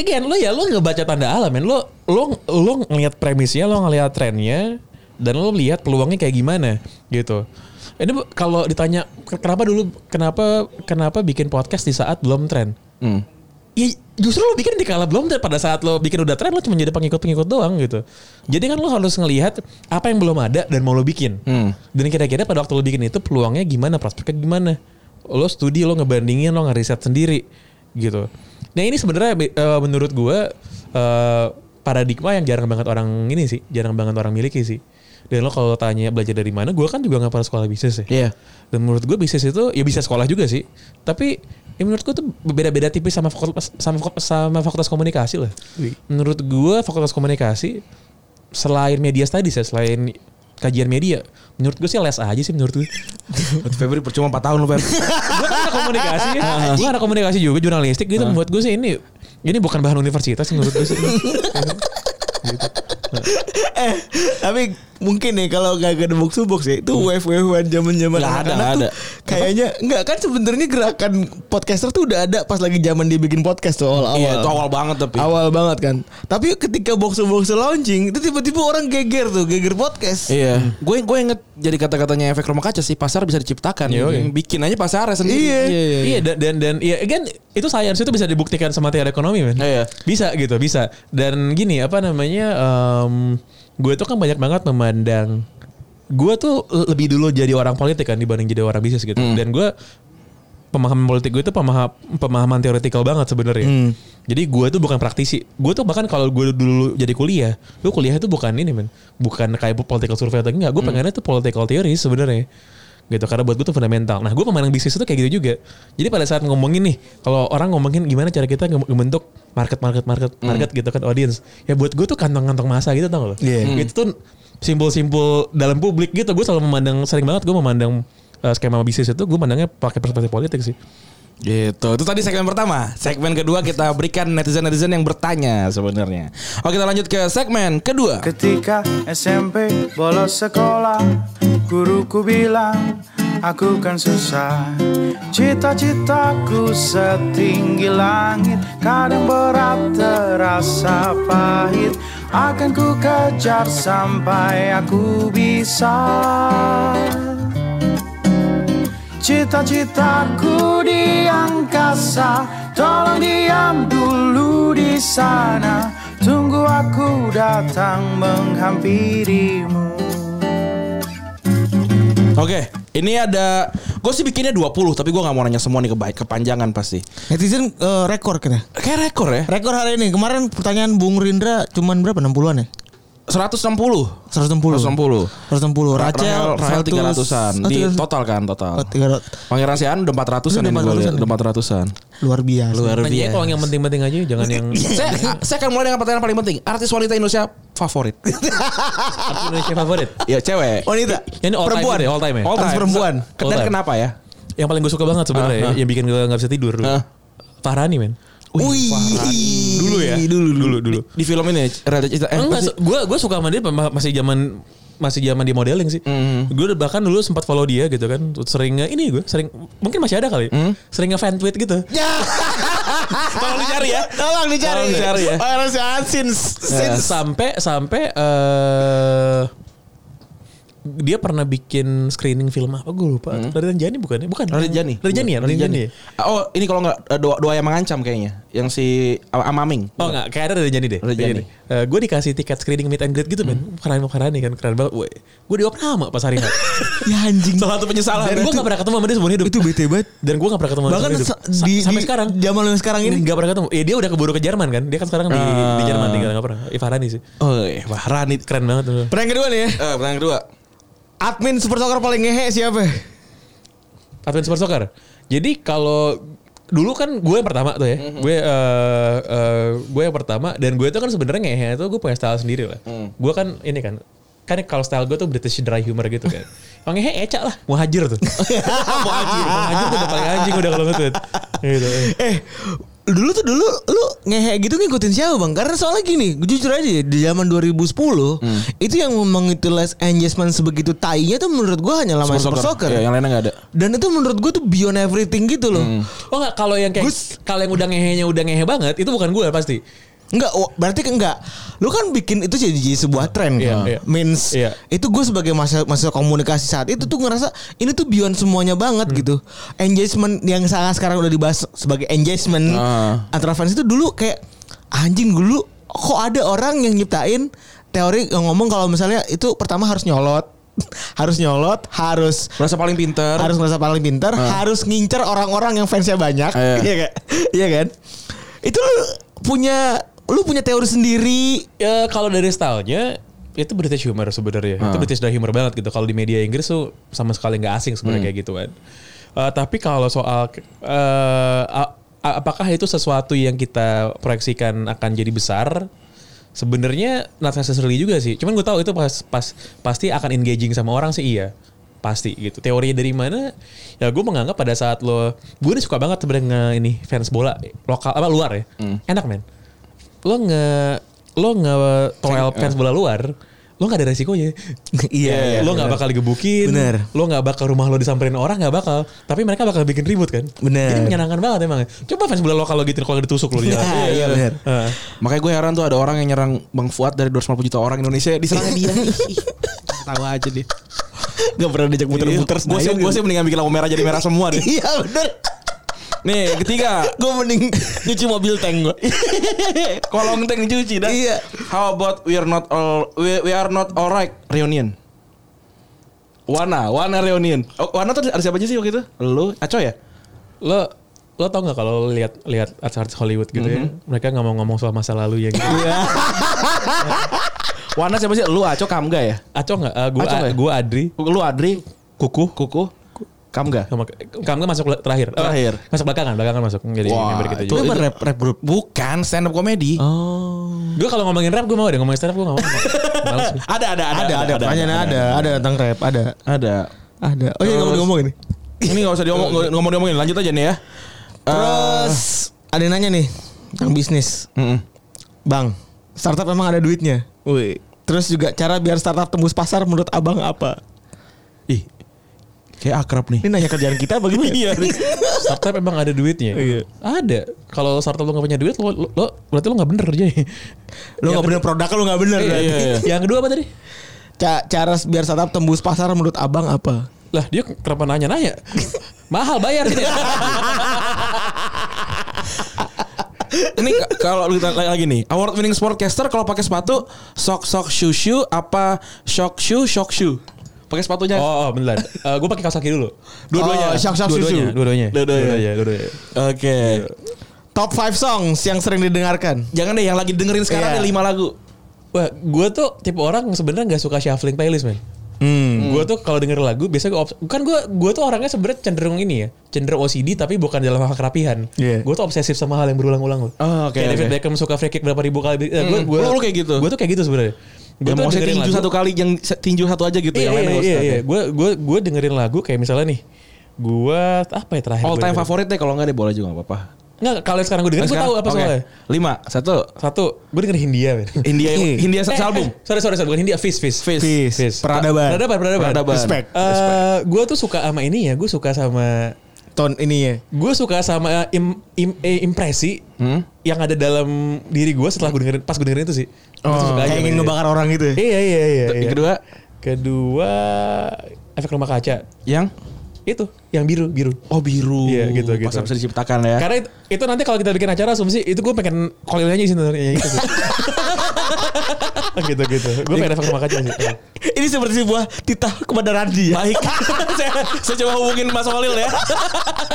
Again, lo ya lo ngebaca tanda alam men. Lo lo lo ngelihat premisnya, lo ngelihat trennya dan lo lihat peluangnya kayak gimana gitu. Ini kalau ditanya "Ke- kenapa dulu kenapa kenapa bikin podcast di saat belum tren? Hmm. Ya justru lo bikin di kala belum pada saat lo bikin udah tren lo cuma jadi pengikut-pengikut doang gitu. Jadi kan lo harus ngelihat apa yang belum ada dan mau lo bikin. Hmm. Dan kira-kira pada waktu lo bikin itu peluangnya gimana, prospeknya gimana. Lo studi, lo ngebandingin, lo ngeriset sendiri gitu. Nah ini sebenarnya eh, menurut gue eh, paradigma yang jarang banget orang ini sih, jarang banget orang miliki sih. Dan lo kalau tanya belajar dari mana, gue kan juga nggak pernah sekolah bisnis ya. Iya. Dan menurut gue bisnis itu ya bisa sekolah juga sih. Tapi ya menurut gue tuh beda-beda tipis sama fakultas sama, sama fakultas komunikasi lah. Menurut gue fakultas komunikasi selain media studies ya, selain kajian media, menurut gue sih les aja sih menurut gue. (laughs) Febri percuma 4 tahun lu Fer. gue kan anak komunikasi ya. gue anak komunikasi juga jurnalistik gitu. Buat gue sih ini ini bukan bahan universitas menurut gue sih. (laughs) eh, tapi mungkin nih kalau gak ada box to box ya, itu wave wave zaman zaman Nggak ada, nggak ada. Kayaknya enggak kan sebenarnya gerakan podcaster tuh udah ada pas lagi zaman dia bikin podcast tuh awal awal. Iya, itu awal banget tapi. Awal banget kan. Tapi ketika box to box launching, itu tiba-tiba orang geger tuh, geger podcast. Iya, gue gue inget jadi kata-katanya efek rumah kaca sih pasar bisa diciptakan. Yoi. Bikin aja pasar sendiri. Iya. Iya dan dan, dan ya again itu science itu bisa dibuktikan sama teori ekonomi men. Iya. Bisa gitu, bisa. Dan gini apa namanya em, gue tuh kan banyak banget memandang gue tuh lebih dulu jadi orang politik kan dibanding jadi orang bisnis gitu. Dan gue pemahaman politik gue itu pemaham, pemahaman teoretikal banget sebenarnya. Jadi gue tuh bukan praktisi. Gue tuh bahkan kalau gue dulu jadi kuliah, gue kuliah itu bukan ini men, bukan kayak political survey atau enggak. Gue pengennya tuh political theory sebenarnya gitu karena buat gue tuh fundamental. Nah gue pemain bisnis itu kayak gitu juga. Jadi pada saat ngomongin nih, kalau orang ngomongin gimana cara kita ngebentuk market market market market gitu kan audience, ya buat gue tuh kantong-kantong masa gitu tau gak lo? Iya. Itu tuh simpul-simpul dalam publik gitu. Gue selalu memandang sering banget gue memandang uh, skema bisnis itu gue mandangnya pakai perspektif politik sih. Gitu. Itu tadi segmen pertama. Segmen kedua kita berikan netizen-netizen yang bertanya sebenarnya. Oke, kita lanjut ke segmen kedua. Ketika SMP bolos sekolah Guruku bilang aku kan susah. Cita-citaku setinggi langit. Kadang berat terasa pahit. Akan ku kejar sampai aku bisa. Cita-citaku di angkasa. Tolong diam dulu di sana. Tunggu aku datang menghampirimu Oke, ini ada gue sih bikinnya 20 tapi gue nggak mau nanya semua nih kebaik kepanjangan pasti. Netizen eh, rekor ya? Kayak rekor ya. Rekor hari ini. Kemarin pertanyaan Bung Rindra cuman berapa? 60-an ya? 160. 160. 160. 160. Rachel, Rahel 300-an Oh, di 300. total kan total. Oh, 300. Pangeran Sian udah 400-an Udah ini gue 400-an lihat, ya? udah 400-an. Luar biasa. Luar Nanya biasa. kalau yang penting-penting aja, jangan yang (clears throat) saya saya akan mulai dengan pertanyaan paling penting. Artis wanita Indonesia favorit. (laughs) artis Indonesia favorit. ya cewek. Wanita. Ini all perempuan. time all time ya. All Artis time. perempuan. Dan kenapa ya? Yang paling gue suka banget sebenarnya, Ah, ah. yang bikin gue nggak bisa tidur. dulu. Ah. Fahrani men. Wih, Dulu ya? Dulu, dulu. Di, di film ini Rada Cita eh, Enggak, gue gue suka sama dia ma- masih zaman masih zaman di modeling sih. Mhm. Gue bahkan dulu sempat follow dia gitu kan. Sering ini gue sering mungkin masih ada kali. Hmm? Sering fan tweet gitu. (laughs) Tolong dicari ya. Tolong dicari. Tolong dicari ya. Harus since since sampai sampai eh dia pernah bikin screening film apa gue lupa. Dari Jani bukan ya? Bukan. Radit Jani. Dari Jani ya? Dari Jani. ya? Oh, ini kalau nggak eh, doa, doa yang mengancam kayaknya. Yang si Am- Amaming. Oh enggak, kayak ada dari Jani deh. Dari Jani. gue dikasih tiket screening meet and greet gitu men. Keren keren kan, keren banget. Gue di Opnama pas hari. (laughs) Ya anjing. Salah satu penyesalan. Dan gue gak pernah ketemu sama dia seumur hidup. Itu bete banget. Dan gue gak pernah ketemu Bahkan hidup. di- sampai di sekarang. zaman yang sekarang ini Gak pernah ketemu. Ya dia udah keburu ke Jerman kan. Dia kan sekarang di, di Jerman tinggal gak pernah. Ifarani sih. Oh, iya, wah Rani. Keren banget. Pertanyaan kedua nih ya. Eh, pertanyaan kedua. Admin Super Soccer paling ngehe siapa? Advent Super Soccer. Jadi kalau dulu kan gue yang pertama tuh ya. Gue eh, eh, gue yang pertama dan gue tuh kan sebenarnya ngehe tuh gue punya style sendiri lah. Gue kan ini kan kan kalau style gue tuh British dry humor gitu kan. (laughs) Kalau ngehe ecak lah, muhajir tuh. (laughs) muhajir, muhajir tuh udah paling anjing udah kalau ngetweet. Gitu. Eh, dulu tuh dulu lu ngehe gitu ngikutin siapa bang? Karena soalnya gini, jujur aja ya, di zaman 2010 itu yang mengutilize engagement sebegitu tainya tuh menurut gua hanya lama super soccer. Ya, yang lainnya nggak ada. Dan itu menurut gua tuh beyond everything gitu loh. Oh enggak kalau yang kayak kalau yang udah ngehenya udah ngehe banget itu bukan gue pasti. Enggak, oh, berarti enggak. Lu kan bikin itu jadi, jadi sebuah tren Iya, kan. iya. Means Iya. itu gue sebagai masa masa komunikasi saat itu tuh ngerasa ini tuh beyond semuanya banget Hmm. gitu. Engagement yang sangat sekarang udah dibahas sebagai engagement Ah. antara fans itu dulu kayak anjing dulu kok ada orang yang nyiptain teori yang ngomong kalau misalnya itu pertama harus nyolot (laughs) harus nyolot, harus Merasa paling pinter. harus ngerasa paling pintar, harus ngincer orang-orang yang fansnya banyak, Iya. (laughs) iya kan? Iya kan? Itu lu punya lu punya teori sendiri. Ya kalau dari stylenya itu British humor sebenarnya. Itu British dry humor banget gitu. Kalau di media Inggris tuh sama sekali nggak asing sebenarnya kayak gitu kan. Eh, tapi kalau soal a- apakah itu sesuatu yang kita proyeksikan akan jadi besar? Sebenarnya not necessarily juga sih. Cuman gue tahu itu pas pas pasti akan engaging sama orang sih iya. Pasti gitu. Teorinya dari mana? Ya gue menganggap pada saat lo, gue ini suka banget sebenarnya ini fans bola lokal apa luar ya. Enak men. Lo nge lo nge toel fans bola luar, lo nggak ada resikonya. (laughs) Iya, lo nggak bakal digebukin. Bener. Lo nggak bakal rumah lo disamperin orang nggak bakal. Tapi mereka bakal bikin ribut kan. Bener. Jadi menyenangkan banget emang. Coba fans bola lokal lo gitu kalau ditusuk lo di jalan. (laughs) Iya, iya, bener. (laughs) Heeh. Makanya gue heran tuh ada orang yang nyerang Bang Fuad dari 250 juta orang Indonesia diserang dia. Ih, Tahu aja deh. Gak pernah diajak muter-muter Gue sih gue sih mendingan bikin lampu merah jadi merah semua deh. Iya bener. Nih ketiga (laughs) Gue mending nyuci mobil tank gue. (laughs) kolong tank cuci dah. Iya. How about we are not all we, we are not alright reunion. Wana, Wana reunion. Oh, Wana tuh ada siapa aja sih waktu itu? Lu, Aco ya? Lo lo tau nggak kalau lihat lihat artis-artis Hollywood gitu ya, mereka nggak mau ngomong soal masa lalu ya gitu. (laughs) Wana siapa sih? Lu, Aco, Kamga ya? Aco nggak? Uh, gue Aco nggak ya? gue Adri, Lu Adri, Kuku, Kuku, Kamga. kamu masuk terakhir. Eh, Terakhir. masuk belakangan, belakangan masuk. Jadi member kita itu, juga. itu rap rap group. Bukan stand up comedy. Oh. Gue kalau ngomongin rap gue mau deh ngomongin stand up gue gak mau. (laughs) Gue. Ada, ada, ada, Ada ada pertanyaannya ada ada tentang rap ada Ada. ada. Oh iya ngomong ngomong ini. Ini gak usah diomong, ngomong diomongin. Lanjut aja nih ya. Terus ada yang nanya nih tentang bisnis. Mm-mm. Bang, startup emang ada duitnya. Wih. Terus juga cara biar startup tembus pasar menurut abang apa? Ih. Kayak akrab nih. Ini nanya kerjaan kita bagaimana? Iya. Startup emang ada duitnya. Iya. Ada. Kalau startup lo gak punya duit, lo, lo, lo berarti lo gak bener kerjanya. Lu nggak bener produk lu nggak bener. Iya, berarti. iya, iya. Yang kedua apa tadi? Ca- cara biar startup tembus pasar menurut abang apa? Lah dia kenapa nanya-nanya? Mahal bayar sini. Ini k- kalau kita lagi lagi nih, award winning sportcaster kalau pakai sepatu sok sok shoe shoe apa shock shoe shock shoe. Pakai sepatunya. oh, oh beneran. gue pakai kaos kaki dulu. Dua-duanya. Oh, shock, dua-duanya. susu. Dua-duanya. Dua-duanya. Dua-duanya. Oke. Top 5 songs yang sering didengarkan. Jangan deh yang lagi dengerin sekarang Iya. ada 5 lagu. Wah, gue tuh tipe orang yang sebenarnya nggak suka shuffling playlist, man. Hmm. Gue tuh kalau denger lagu biasanya gue kan gue gue tuh orangnya sebenarnya cenderung ini ya, cenderung OCD tapi bukan dalam hal kerapihan. Iya. Gue tuh obsesif sama hal yang berulang-ulang loh. Oh, oke, Kayak David oke. Beckham suka free kick berapa ribu kali. Eh, gue gue kayak gitu? Gue tuh kayak gitu sebenarnya. Gue mau saya tinju satu kali yang tinju satu aja gitu Iya, yang lain iya, nggak iya, iya. Gue gue gue dengerin lagu kayak misalnya nih. Gue apa ya terakhir? All time dengerin? favorit deh kalau enggak deh boleh juga enggak apa-apa. Nggak, kalau yang sekarang gue dengerin gue tahu apa Oke. soalnya. Lima, satu. Satu, gue dengerin Hindia, men. India Eh. India Eh, album. eh, sorry, sorry, sorry, bukan Hindia, Fizz, Fizz. Fizz. Fizz. Peradaban. Peradaban, peradaban. Peradaban. Respect. Eh, gue tuh suka sama ini ya, gue suka sama Ton ini ya. gue suka sama im, im- eh, impresi Hmm? yang ada dalam diri gue setelah gue dengerin pas gue dengerin itu sih. Aja kayak ingin ngebakar orang gitu ya. Iya iya iya. Yang iya. kedua, Kedua efek rumah kaca. Yang Itu yang biru biru. oh biru. Iya, gitu, gitu. Masa bisa diciptakan ya. Karena itu, itu nanti kalau kita bikin acara asumsi itu gue pengen kolilnya aja sih sebenarnya gitu sih. (laughs) (laughs) gitu gitu. Gue pengen efek rumah kaca sih. (laughs) Ini seperti sebuah titah kepada Randi ya. Baik. (laughs) saya, saya coba hubungin Mas Holil ya.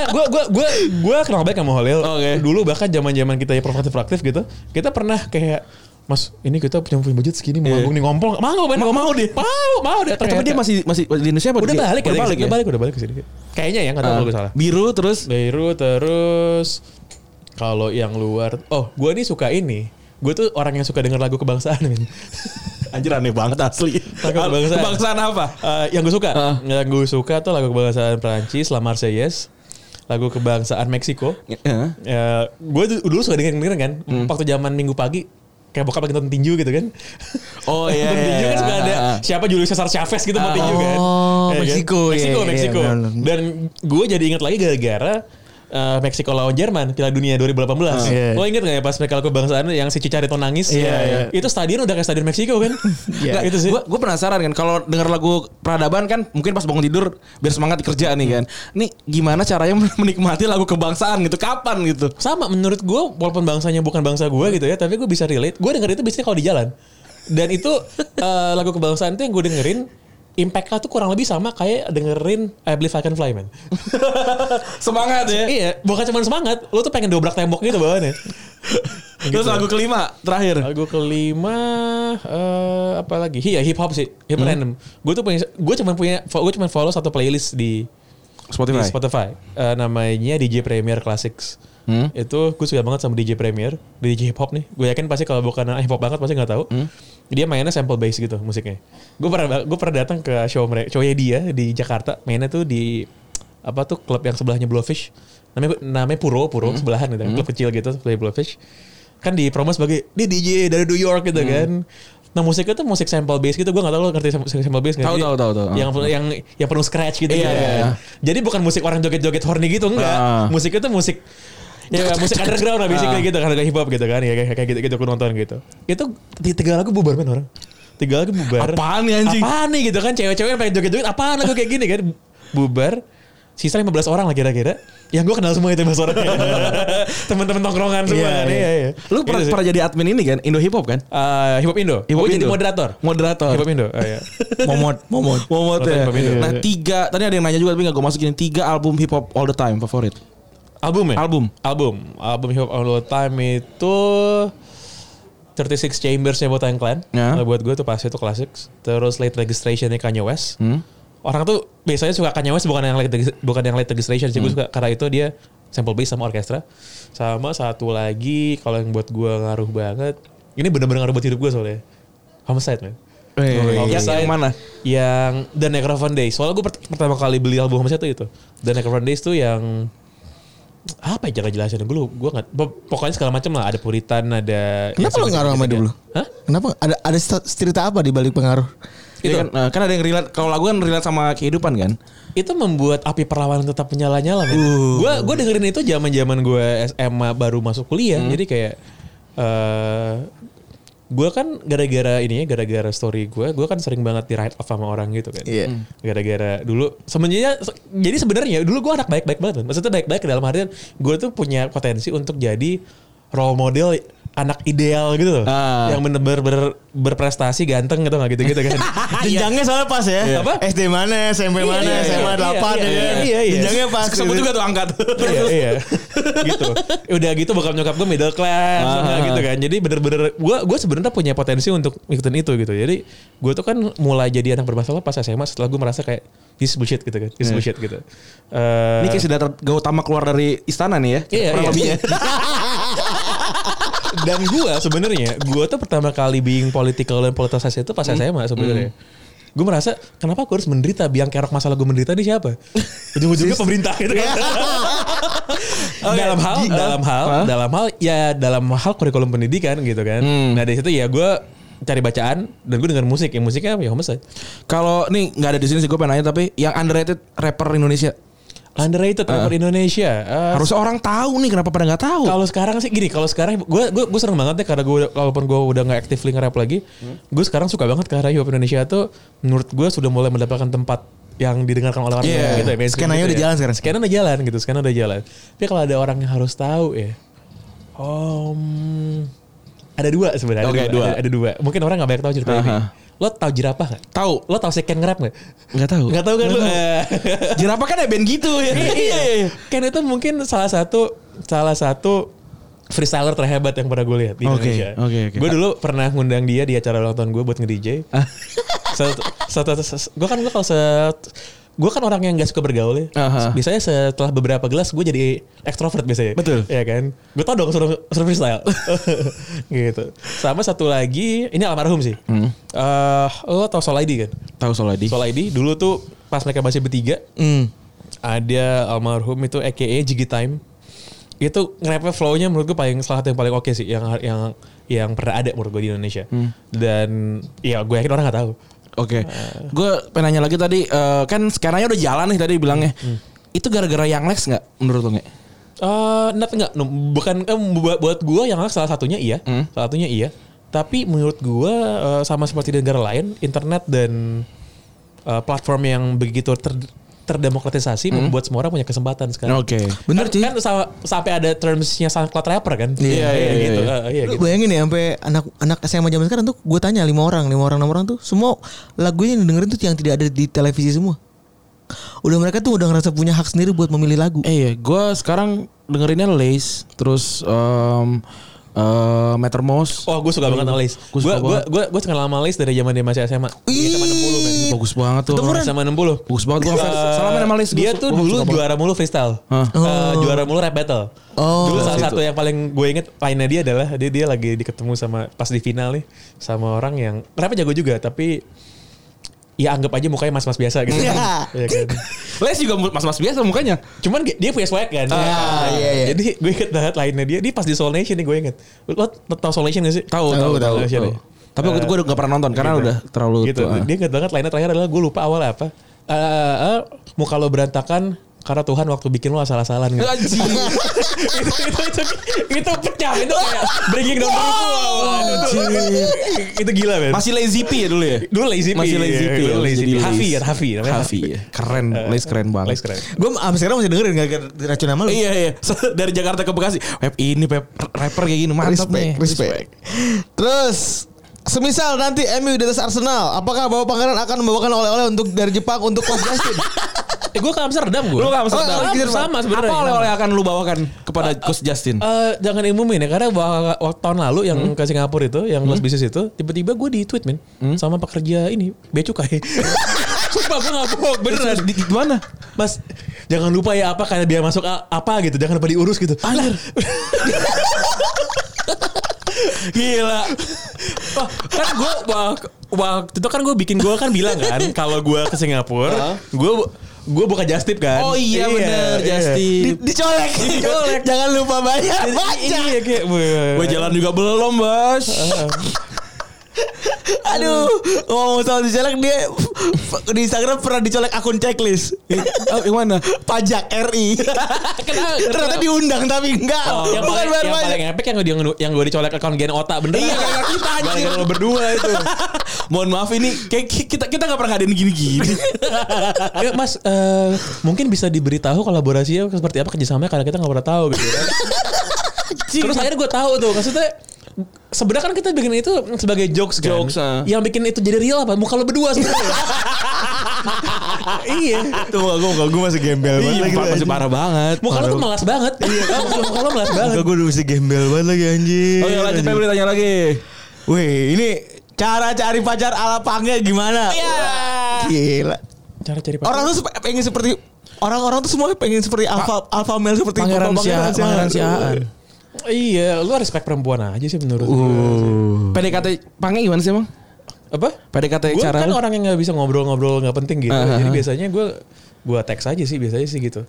gue gue gue gue kenal baik sama Holil. Oke. Dulu bahkan zaman zaman kita ya proaktif proaktif gitu, kita pernah kayak Mas, ini kita punya punya budget segini mau manggung nih ngompol. Mau Ben, Mau- mau dia? Mau, mau dia. Eh, tapi dia masih masih di Indonesia apa? udah Dia- balik, udah balik ya. Udah balik, udah balik ke sini. Kayaknya ya, enggak tahu Ah, gue salah. Biru terus Biru terus kalau yang luar, oh, gue nih suka ini. Gue tuh orang yang suka denger lagu kebangsaan, men. (laughs) anjir aneh banget asli. Lagu kebangsaan. Kebangsaan apa? Eh, yang gue suka, Ah. yang gue suka tuh lagu kebangsaan Prancis, La Marseillaise, lagu kebangsaan Meksiko. Heeh. Ya, gue dulu suka dengerin dengerin kan, Hmm. waktu zaman minggu pagi kayak bokap lagi nonton tinju gitu kan. Oh iya. (laughs) Nonton iya, tinju kan iya. suka ada Ah, ah. siapa Julio Cesar Chavez gitu mau tinju kan. Oh, Ya kan? Meksiko, iya, Meksiko, iya, Meksiko. iya. Dan gue jadi ingat lagi gara-gara eh, Meksiko lawan Jerman Piala Dunia 2018. Iya. Lo inget gak ya pas mereka kebangsaan yang si Chicharito nangis? Iya, iya. Itu stadion udah kayak stadion Meksiko kan? (laughs) Iya. Nah, itu sih. Gue gue penasaran kan kalau denger lagu peradaban kan mungkin pas bangun tidur biar semangat di kerja nih kan. Nih gimana caranya menikmati lagu kebangsaan gitu? Kapan gitu? sama menurut gue walaupun bangsanya bukan bangsa gue gitu ya tapi gue bisa relate gue denger itu biasanya kalau di jalan dan itu (laughs) eh, lagu kebangsaan itu yang gue dengerin impactnya tuh kurang lebih sama kayak dengerin I Believe I Can Fly man (laughs) Semangat ya. iya bukan cuma semangat lo tuh pengen dobrak tembok gitu bawaannya Terus lagu kelima terakhir. lagu kelima eh apa lagi iya hip hop sih hip hop random gue tuh punya gue cuma punya gue cuma follow satu playlist di Spotify. di Spotify Eh, namanya DJ Premier Classics Hmm. itu gue suka banget sama DJ Premier DJ hip hop nih gue yakin pasti kalau bukan hip hop banget pasti nggak tahu Hmm. Dia mainnya sample bass gitu musiknya gue pernah gue pernah datang ke show mereka shownya dia di Jakarta mainnya tuh di apa tuh klub yang sebelahnya Blowfish namanya namanya Puro Puro sebelahan gitu klub kecil gitu sebelah Blowfish kan di promo sebagai dia DJ dari New York gitu kan Nah musiknya tuh musik sample bass gitu Gue gak tau lo ngerti sample sample bass nggak? Tahu, Jadi tahu, tahu, tahu. Yang, yang, yang penuh scratch gitu Iya, kan. iya, iya. Jadi bukan musik orang joget-joget horny gitu enggak. Ah. Musiknya tuh musik ya musik underground lah basically gitu kan hip hop gitu kan ya kayak gitu gitu aku nonton gitu. Itu di tiga lagu bubar men orang. Tiga lagu bubar. Apaan nih, anjing? Apaan nih gitu kan cewek-cewek yang pengen joget-joget apaan lagu kayak gini kan bubar. Sisa 15 orang lah kira-kira. Yang gue kenal semua itu 15 orang. (laughs) Teman-teman tongkrongan semua Iya, kan. iya. Iya, iya. Lu pernah, Gitu pernah jadi admin ini kan? Indo Hip Hop kan? Eh, hip hop Indo. Hip Hop Gue jadi Indo. moderator. Moderator. Hip hop Indo. Oh, iya. (laughs) Momot, momot. Momot ya. Nah tiga, tadi ada yang nanya juga tapi gak gue masukin. Tiga album hip hop all the time favorit. Album ya? Album. Album. Album Hip Hop All The Time itu 36 Chambers-nya Botan Clan. Ya. Kalau buat gue tuh pasti itu klasik. Terus Late Registration-nya Kanye West. Hmm? Orang tuh biasanya suka Kanye West bukan yang late bukan yang late registration sih. Gue Hmm. suka karena itu dia sample bass sama orkestra. Sama satu lagi kalau yang buat gue ngaruh banget. Ini bener-bener ngaruh buat hidup gue soalnya. Homicide man. yang, Homicide. yang mana? Yang The Necrophone Days. Soalnya gue pert- pertama kali beli album Homicide tuh itu. The Necrophone Days tuh yang apa ya cara jelasin gue lu gue nggak po- pokoknya segala macam lah ada puritan ada Kenapa ya, lo ngaruh sama dulu? Hah? Kenapa? Ada ada cer- cerita apa di balik pengaruh? Itu kan, nah, kan ada yang relate. Kalau lagu kan relate sama kehidupan kan? itu membuat api perlawanan tetap menyala-nyala men. Uh. Gue gue dengerin itu zaman zaman gue SMA baru masuk kuliah Hmm. jadi kayak eh gue kan gara-gara ini ya gara-gara story gue gue kan sering banget di write off sama orang gitu kan. Hmm. gara-gara dulu sebenarnya jadi sebenarnya dulu gue anak baik-baik banget maksudnya baik-baik dalam artian gue tuh punya potensi untuk jadi role model anak ideal gitu loh Ah. yang bener-bener ber- berprestasi ganteng gitu nggak gitu-gitu kan (laughs) Jenjangnya soalnya pas ya. Iya. Apa? SD mana, SMP mana, Iya, SMA iya, 8 iya, ya. kan? iya, iya. Jenjangnya pas. Sebut juga tuh angkat. iya, iya. gitu. Udah gitu bokap nyokap gue middle class Ah. nah, gitu kan. Jadi bener-bener gue gue sebenarnya punya potensi untuk ngikutin itu gitu. Jadi gue tuh kan mulai jadi anak bermasalah pas SMA setelah gue merasa kayak this is bullshit gitu kan. This is bullshit gitu. Eh, Ini kayak sudah utama keluar dari istana nih ya. Iya, iya. (laughs) dan gue sebenarnya gue tuh pertama kali being political dan politisasi itu pas SMA sebenarnya. Gue merasa kenapa gue harus menderita biang kerok masalah gue menderita ini siapa? Ujung-ujungnya pemerintah gitu kan. (laughs) dalam hal dalam hal Hah? dalam hal ya dalam hal kurikulum pendidikan gitu kan. Hmm. Nah dari situ ya gue cari bacaan dan gue denger musik. Yang musiknya ya homicide. Kalau nih nggak ada di sini sih gue pengen nanya tapi yang underrated rapper Indonesia. Underrated rapper Indonesia. Eh, Harusnya orang tahu nih kenapa pada nggak tahu. Kalau sekarang sih gini, kalau sekarang gue gue gue seneng banget ya karena gue walaupun gue udah nggak aktif nge-rap lagi, gue sekarang suka banget karena hip hop Indonesia tuh menurut gue sudah mulai mendapatkan tempat yang didengarkan oleh orang banyak gitu ya. skenanya gitu udah ya. jalan sekarang. Skena udah jalan gitu, skena udah jalan. Tapi kalau ada orang yang harus tahu ya, om ada dua sebenarnya. Oke, ada, dua. Ada, ada dua. Mungkin orang nggak banyak tahu cerita ini. Lo tahu jerapah nggak? Tahu. Lo tahu second nge-rap nggak? Nggak tahu. Nggak tahu kan lo? (laughs) Jerapah kan ya band gitu ya. iya. Ken itu mungkin salah satu salah satu freestyler terhebat yang pernah gue lihat di Oke, Indonesia. oke, oke. Gue dulu pernah ngundang dia di acara ulang tahun gue buat nge-DJ. Satu, satu, gue kan gue kalau set gue kan orang yang gak suka bergaul ya. Aha. Biasanya setelah beberapa gelas gue jadi ekstrovert biasanya. Betul. Iya kan. Gue tau dong suruh, suruh freestyle. (laughs) gitu. Sama satu lagi, ini almarhum sih. Hmm. Eh, lo tau Soul ID kan? Tahu soal ID. Dulu tuh pas mereka masih bertiga Hmm. ada almarhum itu aka Jiggy Time itu nge-rapnya flow-nya menurut gue paling salah satu yang paling oke sih yang yang yang pernah ada menurut gue di Indonesia dan ya gue yakin orang nggak tahu Oke. Gue pengen nanya lagi tadi eh, kan skenanya udah jalan nih tadi bilangnya. Itu gara-gara yang Lex nggak menurut lo nggak? Eh, not enggak, no, bukan eh, buat buat gue yang salah satunya iya, salah satunya iya. Tapi menurut gue eh, sama seperti di negara lain, internet dan eh, platform yang begitu ter, terdemokratisasi membuat semua orang punya kesempatan sekarang. Oke. Bener, kan, Ci. kan sama- sampai ada termsnya SoundCloud rapper kan? Iya, iya, iya, gitu. iya. iya, Lu gitu. bayangin ya sampai anak anak SMA zaman sekarang tuh gue tanya lima orang, lima orang, enam orang tuh semua lagunya yang dengerin tuh yang tidak ada di televisi semua. Udah mereka tuh udah ngerasa punya hak sendiri buat memilih lagu. Eh iya, gue sekarang dengerinnya Lace, terus um, uh, Mattermost. Oh, gue suka banget sama Lace. Gua Gue suka gue banget. gue gue kenal sama Lace dari zaman dia masih SMA. Dia SMA 60 men. bagus banget tuh. SMA 60. Bagus banget gue ngefans. Eh, Salaman sama Lace. Dia Gua- tuh gua dulu juara mulu freestyle. Hah? Eh, juara mulu rap battle. Oh. dulu salah satu yang paling gue inget lainnya dia adalah dia dia lagi diketemu sama pas di final nih sama orang yang rapnya jago juga tapi ya anggap aja mukanya mas-mas biasa gitu. Iya. Iya kan. Lace juga mas-mas biasa mukanya. Cuman dia punya swag kan. Ah, iya, iya. Jadi gue inget banget lainnya dia. Dia pas di Soul Nation nih gue inget. Lo tau Soul Nation gak sih? Tahu, Tahu, tahu, tahu. tahu. Nation tahu. ya? Tapi waktu itu gue udah gak pernah nonton karena Gitu. udah terlalu gitu. tua. Dia inget banget lainnya terakhir adalah gue lupa awal apa. Eh, eh, muka lo berantakan karena Tuhan waktu bikin lo asal-asalan gitu. Anjing. (laughs) itu, itu, itu, itu pecah itu kayak breaking down wow, itu, itu gila men Masih Lazy P ya dulu ya? dulu lazy P Masih Lazy P. ya, lazy P. Hafi kan Hafi namanya Hafi ya. Keren. Lace keren banget. Lace keren Gue sekarang masih dengerin gak racun nama lu. Iya iya (laughs) dari Jakarta ke Bekasi. Web ini Pep rapper kayak gini mantap nih. respect, respect. Terus Semisal nanti MU di atas Arsenal, apakah Bapak Pangeran akan membawakan oleh-oleh untuk dari Jepang untuk Coach Justin? (laughs) eh gue ke Amsterdam gue Lu gak Amsterdam? Oh, sama, Gitu, sama sebenarnya Apa oleh-oleh akan lu bawakan kepada Coach Justin? Eh, jangan umumin ya karena wa- waktu tahun lalu yang Hmm. ke Singapura itu yang kelas bisnis itu tiba-tiba gue di tweet men Hmm? sama pekerja ini bea cukai (laughs) sumpah gue gak bohong beneran Di, di mana? mas jangan lupa ya apa kayak biaya masuk apa gitu jangan lupa diurus gitu Lah. (laughs) gila Wah, kan gue waktu itu kan gue bikin gue kan bilang kan kalau gue ke Singapura gue gue buka just tip kan Oh iya, bener, just tip. Dicolek. Dicolek. Jangan lupa bayar. Baca. iya kayak Gue jalan juga belum, Bos. (laughs) Aduh, ngomong soal dicolek dia (laughs) di Instagram pernah dicolek akun checklist. Oh, yang mana? Pajak RI. (laughs) Ternyata diundang tapi enggak. Oh, yang Bukan paling, yang pajak. paling epic yang gue yang, yang gue dicolek akun gen otak bener Iya, gara-gara kita. Gara-gara lo berdua itu Mohon maaf ini kayak kita kita gak pernah ngadain gini-gini. ya, mas eh, mungkin bisa diberitahu kolaborasinya seperti apa kerjasamanya karena kita nggak pernah tahu gitu kan. terus akhirnya gue tahu tuh maksudnya sebenarnya kan kita bikin itu sebagai jokes kan Jokes, ah. yang bikin itu jadi real apa muka lo berdua sebenarnya (laughs) iya Tuh muka gue, muka gue masih gembel banget Iya, lagi. masih parah banget. muka lo tuh malas banget iya kan (laughs) muka lo malas banget Muka gue udah masih gembel banget lagi anjing. Oh ya lanjut Febri tanya lagi. Wih, ini cara cari pacar ala pange gimana? Iya. Gila. cara cari pacar Orang tuh pengen seperti orang-orang tuh semua pengen seperti alpha alpha male seperti Pangeran Bapak Sia- Pangeran Siaan. Iya lu respect perempuan aja sih menurut gue PDKT pange gimana sih emang? apa PDKT gue cara kan lu? orang yang nggak bisa ngobrol-ngobrol nggak penting gitu Ah, ah, jadi biasanya gue gue teks aja sih biasanya sih gitu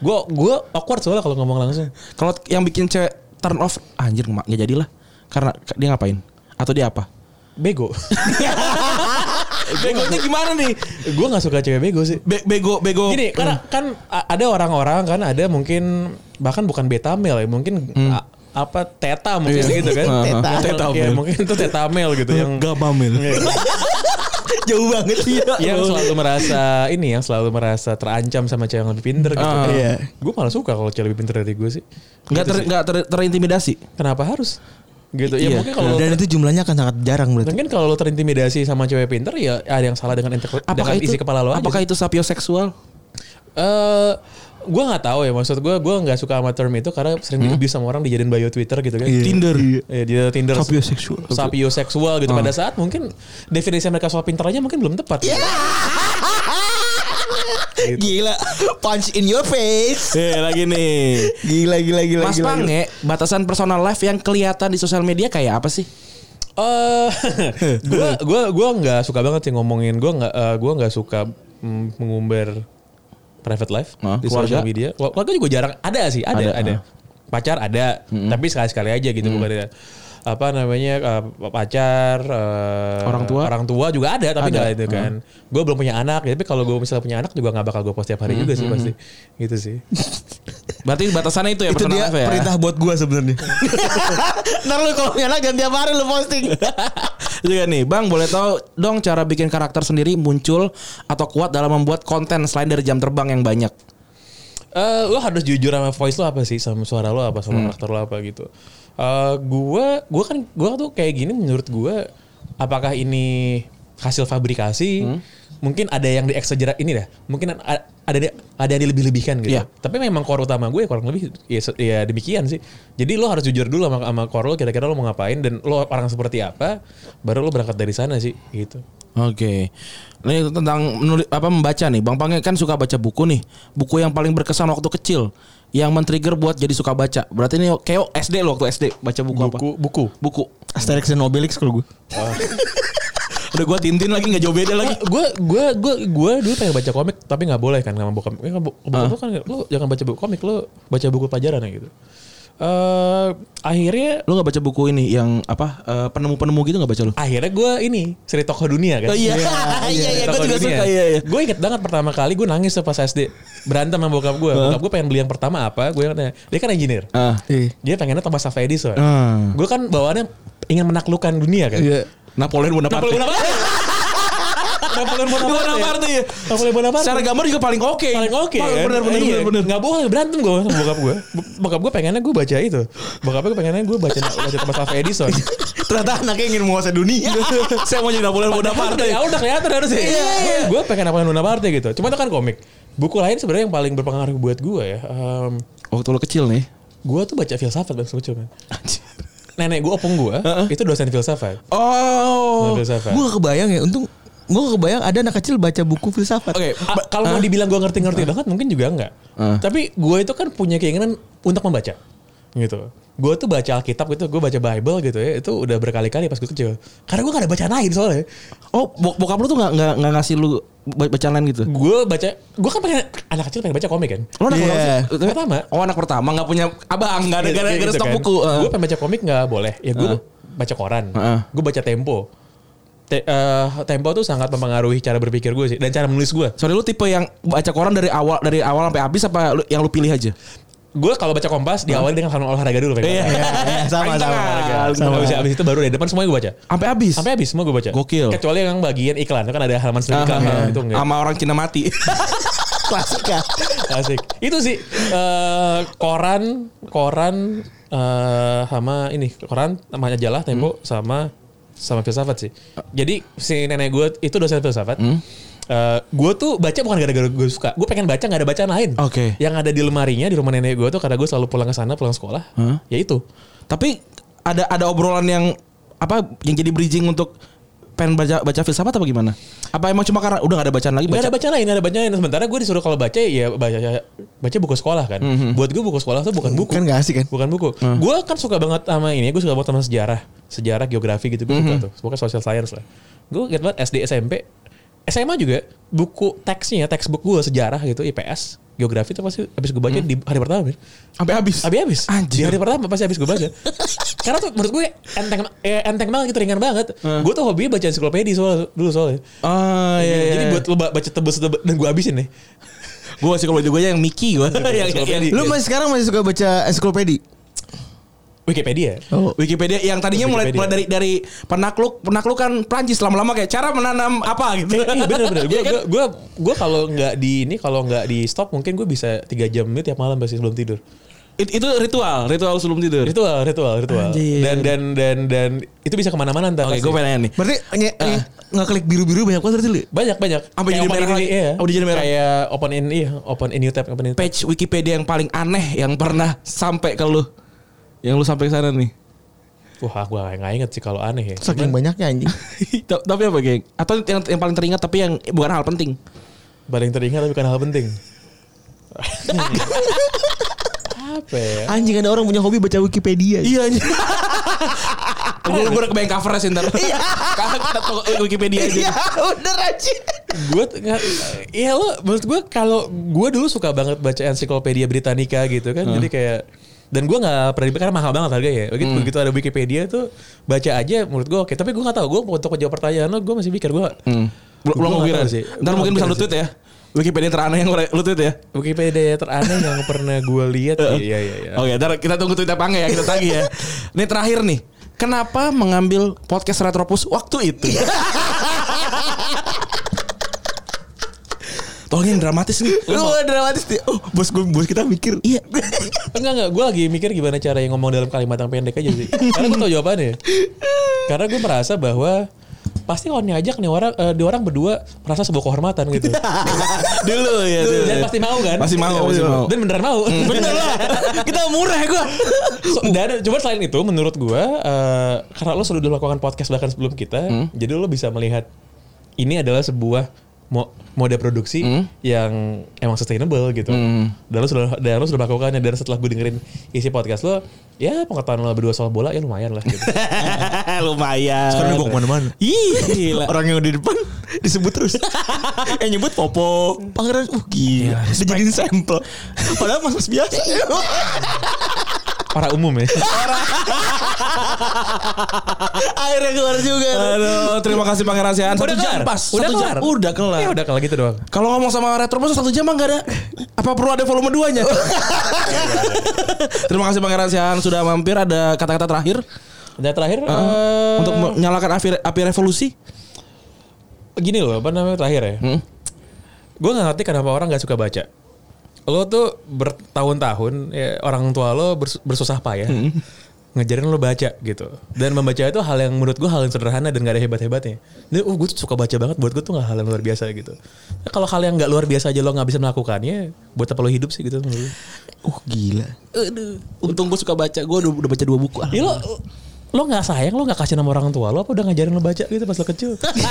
gue gue awkward soalnya kalau ngomong langsung Kalau yang bikin cewek turn off anjir nggak jadilah. Karena dia ngapain? Atau dia apa? bego (laughs) Begonya gimana nih? gue nggak suka cewek bego sih. Be- bego bego. Gini, karena kan a- ada orang-orang kan ada mungkin bahkan bukan beta male ya, mungkin a- apa teta mungkin gitu kan. Teta, teta ya, mungkin itu teta male gitu yang Gabamil. (laughs) Jauh banget iya. yang selalu merasa ini yang selalu merasa terancam sama cewek yang lebih pinter gitu. Ah. Iya. Gue malah suka kalau cewek lebih pinter dari gue sih. Nggak ter, nggak ter- terintimidasi. Kenapa harus? Gitu. Ya Iya. mungkin kalau Dan itu jumlahnya akan sangat jarang berarti. mungkin kalau lo terintimidasi sama cewek pinter ya ada yang salah dengan, dengan itu isi kepala lo aja. Apakah itu sapioseksual? Eh, gue nggak tahu ya maksud gue gue nggak suka sama term itu karena sering di abuse sama orang dijadiin bio Twitter gitu kan. Tinder. Ya, dia Tinder Sapioseksual. sapioseksual gitu pada saat mungkin definisi mereka soal pinter aja mungkin belum tepat. Gila. Punch in your face. Eh lagi nih. Gila gila gila. Mas gila, Pange, batasan personal life yang kelihatan di sosial media kayak apa sih? Eh, gue gue gue nggak suka banget sih ngomongin gue nggak eh, gue nggak suka mm, mengumbar private life Hah, di keluarga? social media. Kelu- Keluarga juga jarang ada sih ada Ada, ada. ah. Pacar ada tapi sekali sekali aja gitu bukan ada apa namanya eh, pacar eh, Orang tua? orang tua juga ada tapi Ada, nggak itu kan gue belum punya anak tapi kalau gue misalnya punya anak juga nggak bakal gue post tiap hari juga sih pasti gitu sih (laughs) Berarti batasannya itu ya Itu dia ya. perintah buat gua sebenarnya. (laughs) Ntar lu kalau punya anak jangan tiap hari lu posting. (laughs) Juga nih, Bang, boleh tahu dong cara bikin karakter sendiri muncul atau kuat dalam membuat konten selain dari jam terbang yang banyak? Eh, lo harus jujur sama voice lo apa sih sama suara lo apa sama karakter lo apa gitu. Eh, gua gua kan gua tuh kayak gini menurut gua apakah ini hasil fabrikasi? Mungkin ada yang dieksagerat ini dah. Mungkin ada ada yang dilebih-lebihkan gitu. Iya. Tapi memang core utama gue kurang lebih ya, ya demikian sih. Jadi lo harus jujur dulu sama, sama core lo kira-kira lo mau ngapain dan lo orang seperti apa baru lo berangkat dari sana sih gitu. Oke. Ini tentang menulis apa membaca nih. Bang Pange kan suka baca buku nih. Buku yang paling berkesan waktu kecil yang men-trigger buat jadi suka baca. Berarti ini kayak SD lo waktu SD baca buku, apa? Buku buku. Buku. Asterix dan Obelix kalau gue. (laughs) Udah gua Tintin lagi nggak jauh beda lagi. gue gue gue gue dulu pengen baca komik tapi nggak boleh kan sama bokap eh, bu- bokap lu kan lu jangan baca buku komik lu baca buku pelajaran ya gitu eh akhirnya Lu nggak baca buku ini yang apa eh, penemu-penemu gitu nggak baca lu? akhirnya gue ini seri tokoh dunia kan Oh, iya. Iya, (laughs) iya, gua juga suka, iya, iya. gue inget banget pertama kali gue nangis pas SD berantem sama bokap gue bokap gue pengen beli yang pertama apa gue nanya dia kan engineer Ah. dia pengennya Thomas Alva Edison Ah. gue kan bawaannya ingin menaklukkan dunia kan Iya. Napoleon Bonaparte. Napoleon Bonaparte (laughs) Napoleon Bonaparte Bonaparte ya. Napoleon Bonaparte Secara gambar juga paling oke. paling oke Paling kan? Bener bener Iya, bener bener. Nggak boleh berantem gue sama bokap gue. Bokap gue pengennya gue baca itu. Bokap gue pengennya gue baca baca Thomas Alva Edison. (laughs) Ternyata anaknya ingin menguasai dunia. (laughs) Saya mau jadi Napoleon Bonaparte. Ya udah kelihatan harusnya. Iya. Gue pengen Napoleon Bonaparte gitu. Cuma itu kan komik. Buku lain sebenarnya yang paling berpengaruh buat gue ya. em, Waktu lu kecil nih. gue tuh baca filsafat pas kecil kan. Nenek gue opung gue itu dosen filsafat. Oh. Dosen filsafat. gue kebayang ya. Untung gue kebayang ada anak kecil baca buku filsafat. Oke, A- kalau mau dibilang gue ngerti-ngerti banget mungkin juga enggak. Ah. Tapi gue itu kan punya keinginan untuk membaca. Gitu. Gue tuh baca Alkitab gitu, gue baca Bible gitu ya. Itu udah berkali-kali pas gue kecil. Karena gue gak ada bacaan lain soalnya. Oh, bok bokap lu tuh nggak nggak nggak ngasih lu ba- bacaan lain gitu? Gue baca, gue kan pengen anak kecil pengen baca komik kan. Lo anak sih? Pertama. Oh anak pertama nggak punya abang nggak ada nggak ada, nggak ada stok buku. Gue pengen baca komik nggak boleh. Ya gue baca koran. Heeh. Gue baca Tempo. Te- eh, tempo tuh sangat mempengaruhi cara berpikir gue sih dan cara menulis gue. Sorry lu tipe yang baca koran dari awal dari awal sampai habis apa lu- yang lu pilih aja? Gue kalau baca Kompas diawali dengan halaman olahraga dulu. pengen Iya. olahraga. sama, sama. Sama. Abis, abis itu baru dari depan semuanya gue baca. Sampai habis. Sampai habis semua gue baca. Gokil. Kecuali yang bagian iklan itu kan ada halaman sendiri iklan itu enggak. sama orang Cina mati. (laughs) Klasika. Asik. Itu sih eh, koran koran eh, sama ini koran sama majalah Tempo Hmm. sama sama filsafat sih. Jadi si nenek gue itu dosen filsafat. Hmm. Eh, gue tuh baca bukan gara-gara gue suka. Gue pengen baca nggak ada bacaan lain. Oke. Yang ada di lemarinya di rumah nenek gue tuh karena gue selalu pulang ke sana pulang sekolah. Hah? Ya itu. Tapi ada ada obrolan yang apa yang jadi bridging untuk pengen baca baca filsafat apa gimana? Apa emang cuma karena udah gak ada bacaan lagi Gak baca? ada bacaan lain, gak ada bacaan lain. Sementara gue disuruh kalau baca ya baca baca buku sekolah kan. Mhm. Buat gue buku sekolah tuh bukan buku. Kan gak asik kan? Bukan buku. Gue kan suka banget sama ini. Gue suka banget sama sejarah, sejarah, geografi gitu. Gue Mhm. suka tuh. Pokoknya social science lah. Gue inget banget SD, SMP, SMA juga buku teksnya, textbook gue sejarah gitu, IPS geografi itu pasti habis gue baca di hari pertama men. Sampai habis. Habis habis. Anjir. Di hari pertama pasti habis gue baca. (laughs) Karena tuh menurut gue enteng eh, enteng banget gitu ringan banget. Gue tuh hobinya baca ensiklopedia soal dulu soalnya. Oh iya. iya. Jadi buat lo ba- baca tebel-tebel dan gue habisin nih. gue masih kalau gue yang Mickey gue. (laughs) yang, yang, Lu masih sekarang masih suka baca ensiklopedia? Wikipedia. Oh. Wikipedia yang tadinya mulai, Wikipedia. mulai dari dari penakluk penaklukan Prancis lama-lama kayak cara menanam apa gitu. (laughs) Iya bener. Gue Iya gue gue gue kalau nggak di ini kalau nggak di stop mungkin gue bisa tiga jam itu tiap malam pasti sebelum tidur. It- itu ritual, ritual sebelum tidur. Ritual ritual ritual. Anjir. Dan dan dan dan itu bisa ke mana-mana ntar. Oke, gue pengen nanya nih. Berarti nge- nge- ngeklik biru-biru banyak banget berarti lu? Banyak banyak. Sampai Kayak jadi open merah lagi. ini, Iya. Sampai jadi merah. Kayak open in iya, open in new tab, open in tab. Page Wikipedia yang paling aneh yang pernah sampai ke lu. Yang lu sampai ke sana nih. Wah, gue nggak inget sih kalau aneh ya. Saking banyaknya anjing. (laughs) Ta- tapi apa geng? Atau yang yang paling teringat tapi yang bukan hal penting. Paling teringat tapi bukan hal penting. Apa ya? Anjing ada orang punya hobi baca Wikipedia. Iya anjing. (laughs) Gue gue udah kebayang cover sih ntar. (laughs) Wikipedia aja. Iya, bener anjing. gue nggak ya lo menurut gue kalau gue dulu suka banget baca ensiklopedia Britannica gitu kan jadi kayak dan gue nggak pernah karena mahal banget harganya ya begitu begitu ada Wikipedia tuh baca aja menurut gue oke tapi gue nggak tahu gue untuk menjawab pertanyaan lo gue masih mikir gue Hmm. Belum kepikiran sih. Ntar mungkin bisa lu tweet ya. Wikipedia teraneh yang lu tweet ya. Wikipedia teraneh yang pernah gue lihat (laughs) iya iya iya Oke, ntar kita tunggu tweetnya Pange ya, kita tagih ya. (laughs) Ini terakhir nih. Kenapa mengambil podcast Retropus waktu itu? (laughs) Tolong yang dramatis nih. Lu dramatis nih. Oh, bos gue bos kita mikir. Iya. (laughs) Enggak enggak, gue lagi mikir gimana cara yang ngomong dalam kalimat yang pendek aja sih. Karena gue tau jawabannya. Karena gue merasa bahwa pasti kalau diajak nih orang eh, di orang berdua merasa sebuah kehormatan gitu. (laughs) dulu ya. dulu. Dan pasti mau kan? Pasti mau, pasti mau. Dan beneran mau. Bener lah. Kita murah gue. So, dan cuma selain itu menurut gue eh, karena lo sudah melakukan podcast bahkan sebelum kita, jadi lo bisa melihat ini adalah sebuah mo- mode produksi yang emang sustainable gitu. Dan lo sudah dan lo sudah melakukannya dan setelah gue dengerin isi podcast lo, ya pengetahuan lo berdua soal bola ya lumayan lah gitu. (laughs) Lumayan. Sekarang gue ke mana-mana. Ih, gila. Orang yang di depan disebut terus. (laughs) eh nyebut Popo, Pangeran. Uh gila. Dijadiin sampel. Padahal mas biasa. (laughs) Para umum ya. (laughs) Akhirnya keluar juga. Aduh, terima kasih Pangeran Sian. Satu Udah jam kelar? pas. Udah Satu jam. kelar? Udah kelar. ya udah kalau gitu doang. Kalau ngomong sama Retropus satu jam mah gak ada. Apa perlu ada volume 2-nya? (laughs) Terima kasih Pangeran Sian sudah mampir. Ada kata-kata terakhir Dan terakhir uh, eh, untuk menyalakan api, api revolusi. gini loh apa namanya terakhir ya. Hmm? Gue gak ngerti kenapa orang gak suka baca. Lo tuh bertahun-tahun ya, orang tua lo bers- bersusah payah Hmm. ngajarin lo baca gitu. Dan membaca itu hal yang menurut gue hal yang sederhana dan gak ada hebat-hebatnya. Dan oh gue tuh suka baca banget buat gue tuh gak hal yang luar biasa gitu. Nah, kalau hal yang gak luar biasa aja lo gak bisa melakukannya, buat apa lo hidup sih gitu. Uh gila. Untung gue suka baca. Gue udah, udah baca dua buku. Ya lo lo nggak sayang lo nggak kasih nama orang tua lo apa udah ngajarin lo baca gitu pas lo kecil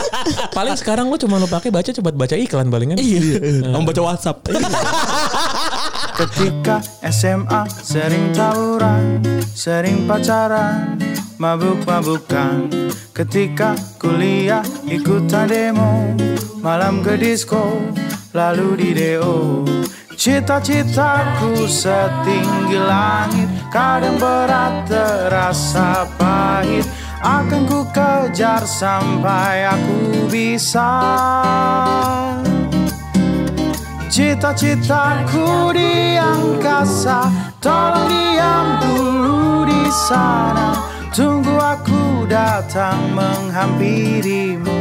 (laughs) paling sekarang lo cuma lo pakai baca coba baca iklan palingan Iya. Kamu baca WhatsApp. (laughs) Ketika SMA sering tawuran, sering pacaran, mabuk-mabukan. Ketika kuliah ikutan demo, malam ke disco, lalu di DO. Cita-citaku setinggi langit, kadang berat terasa pahit. Akan ku kejar sampai aku bisa. Cita-citaku di angkasa Tolong diam dulu di sana Tunggu aku datang menghampirimu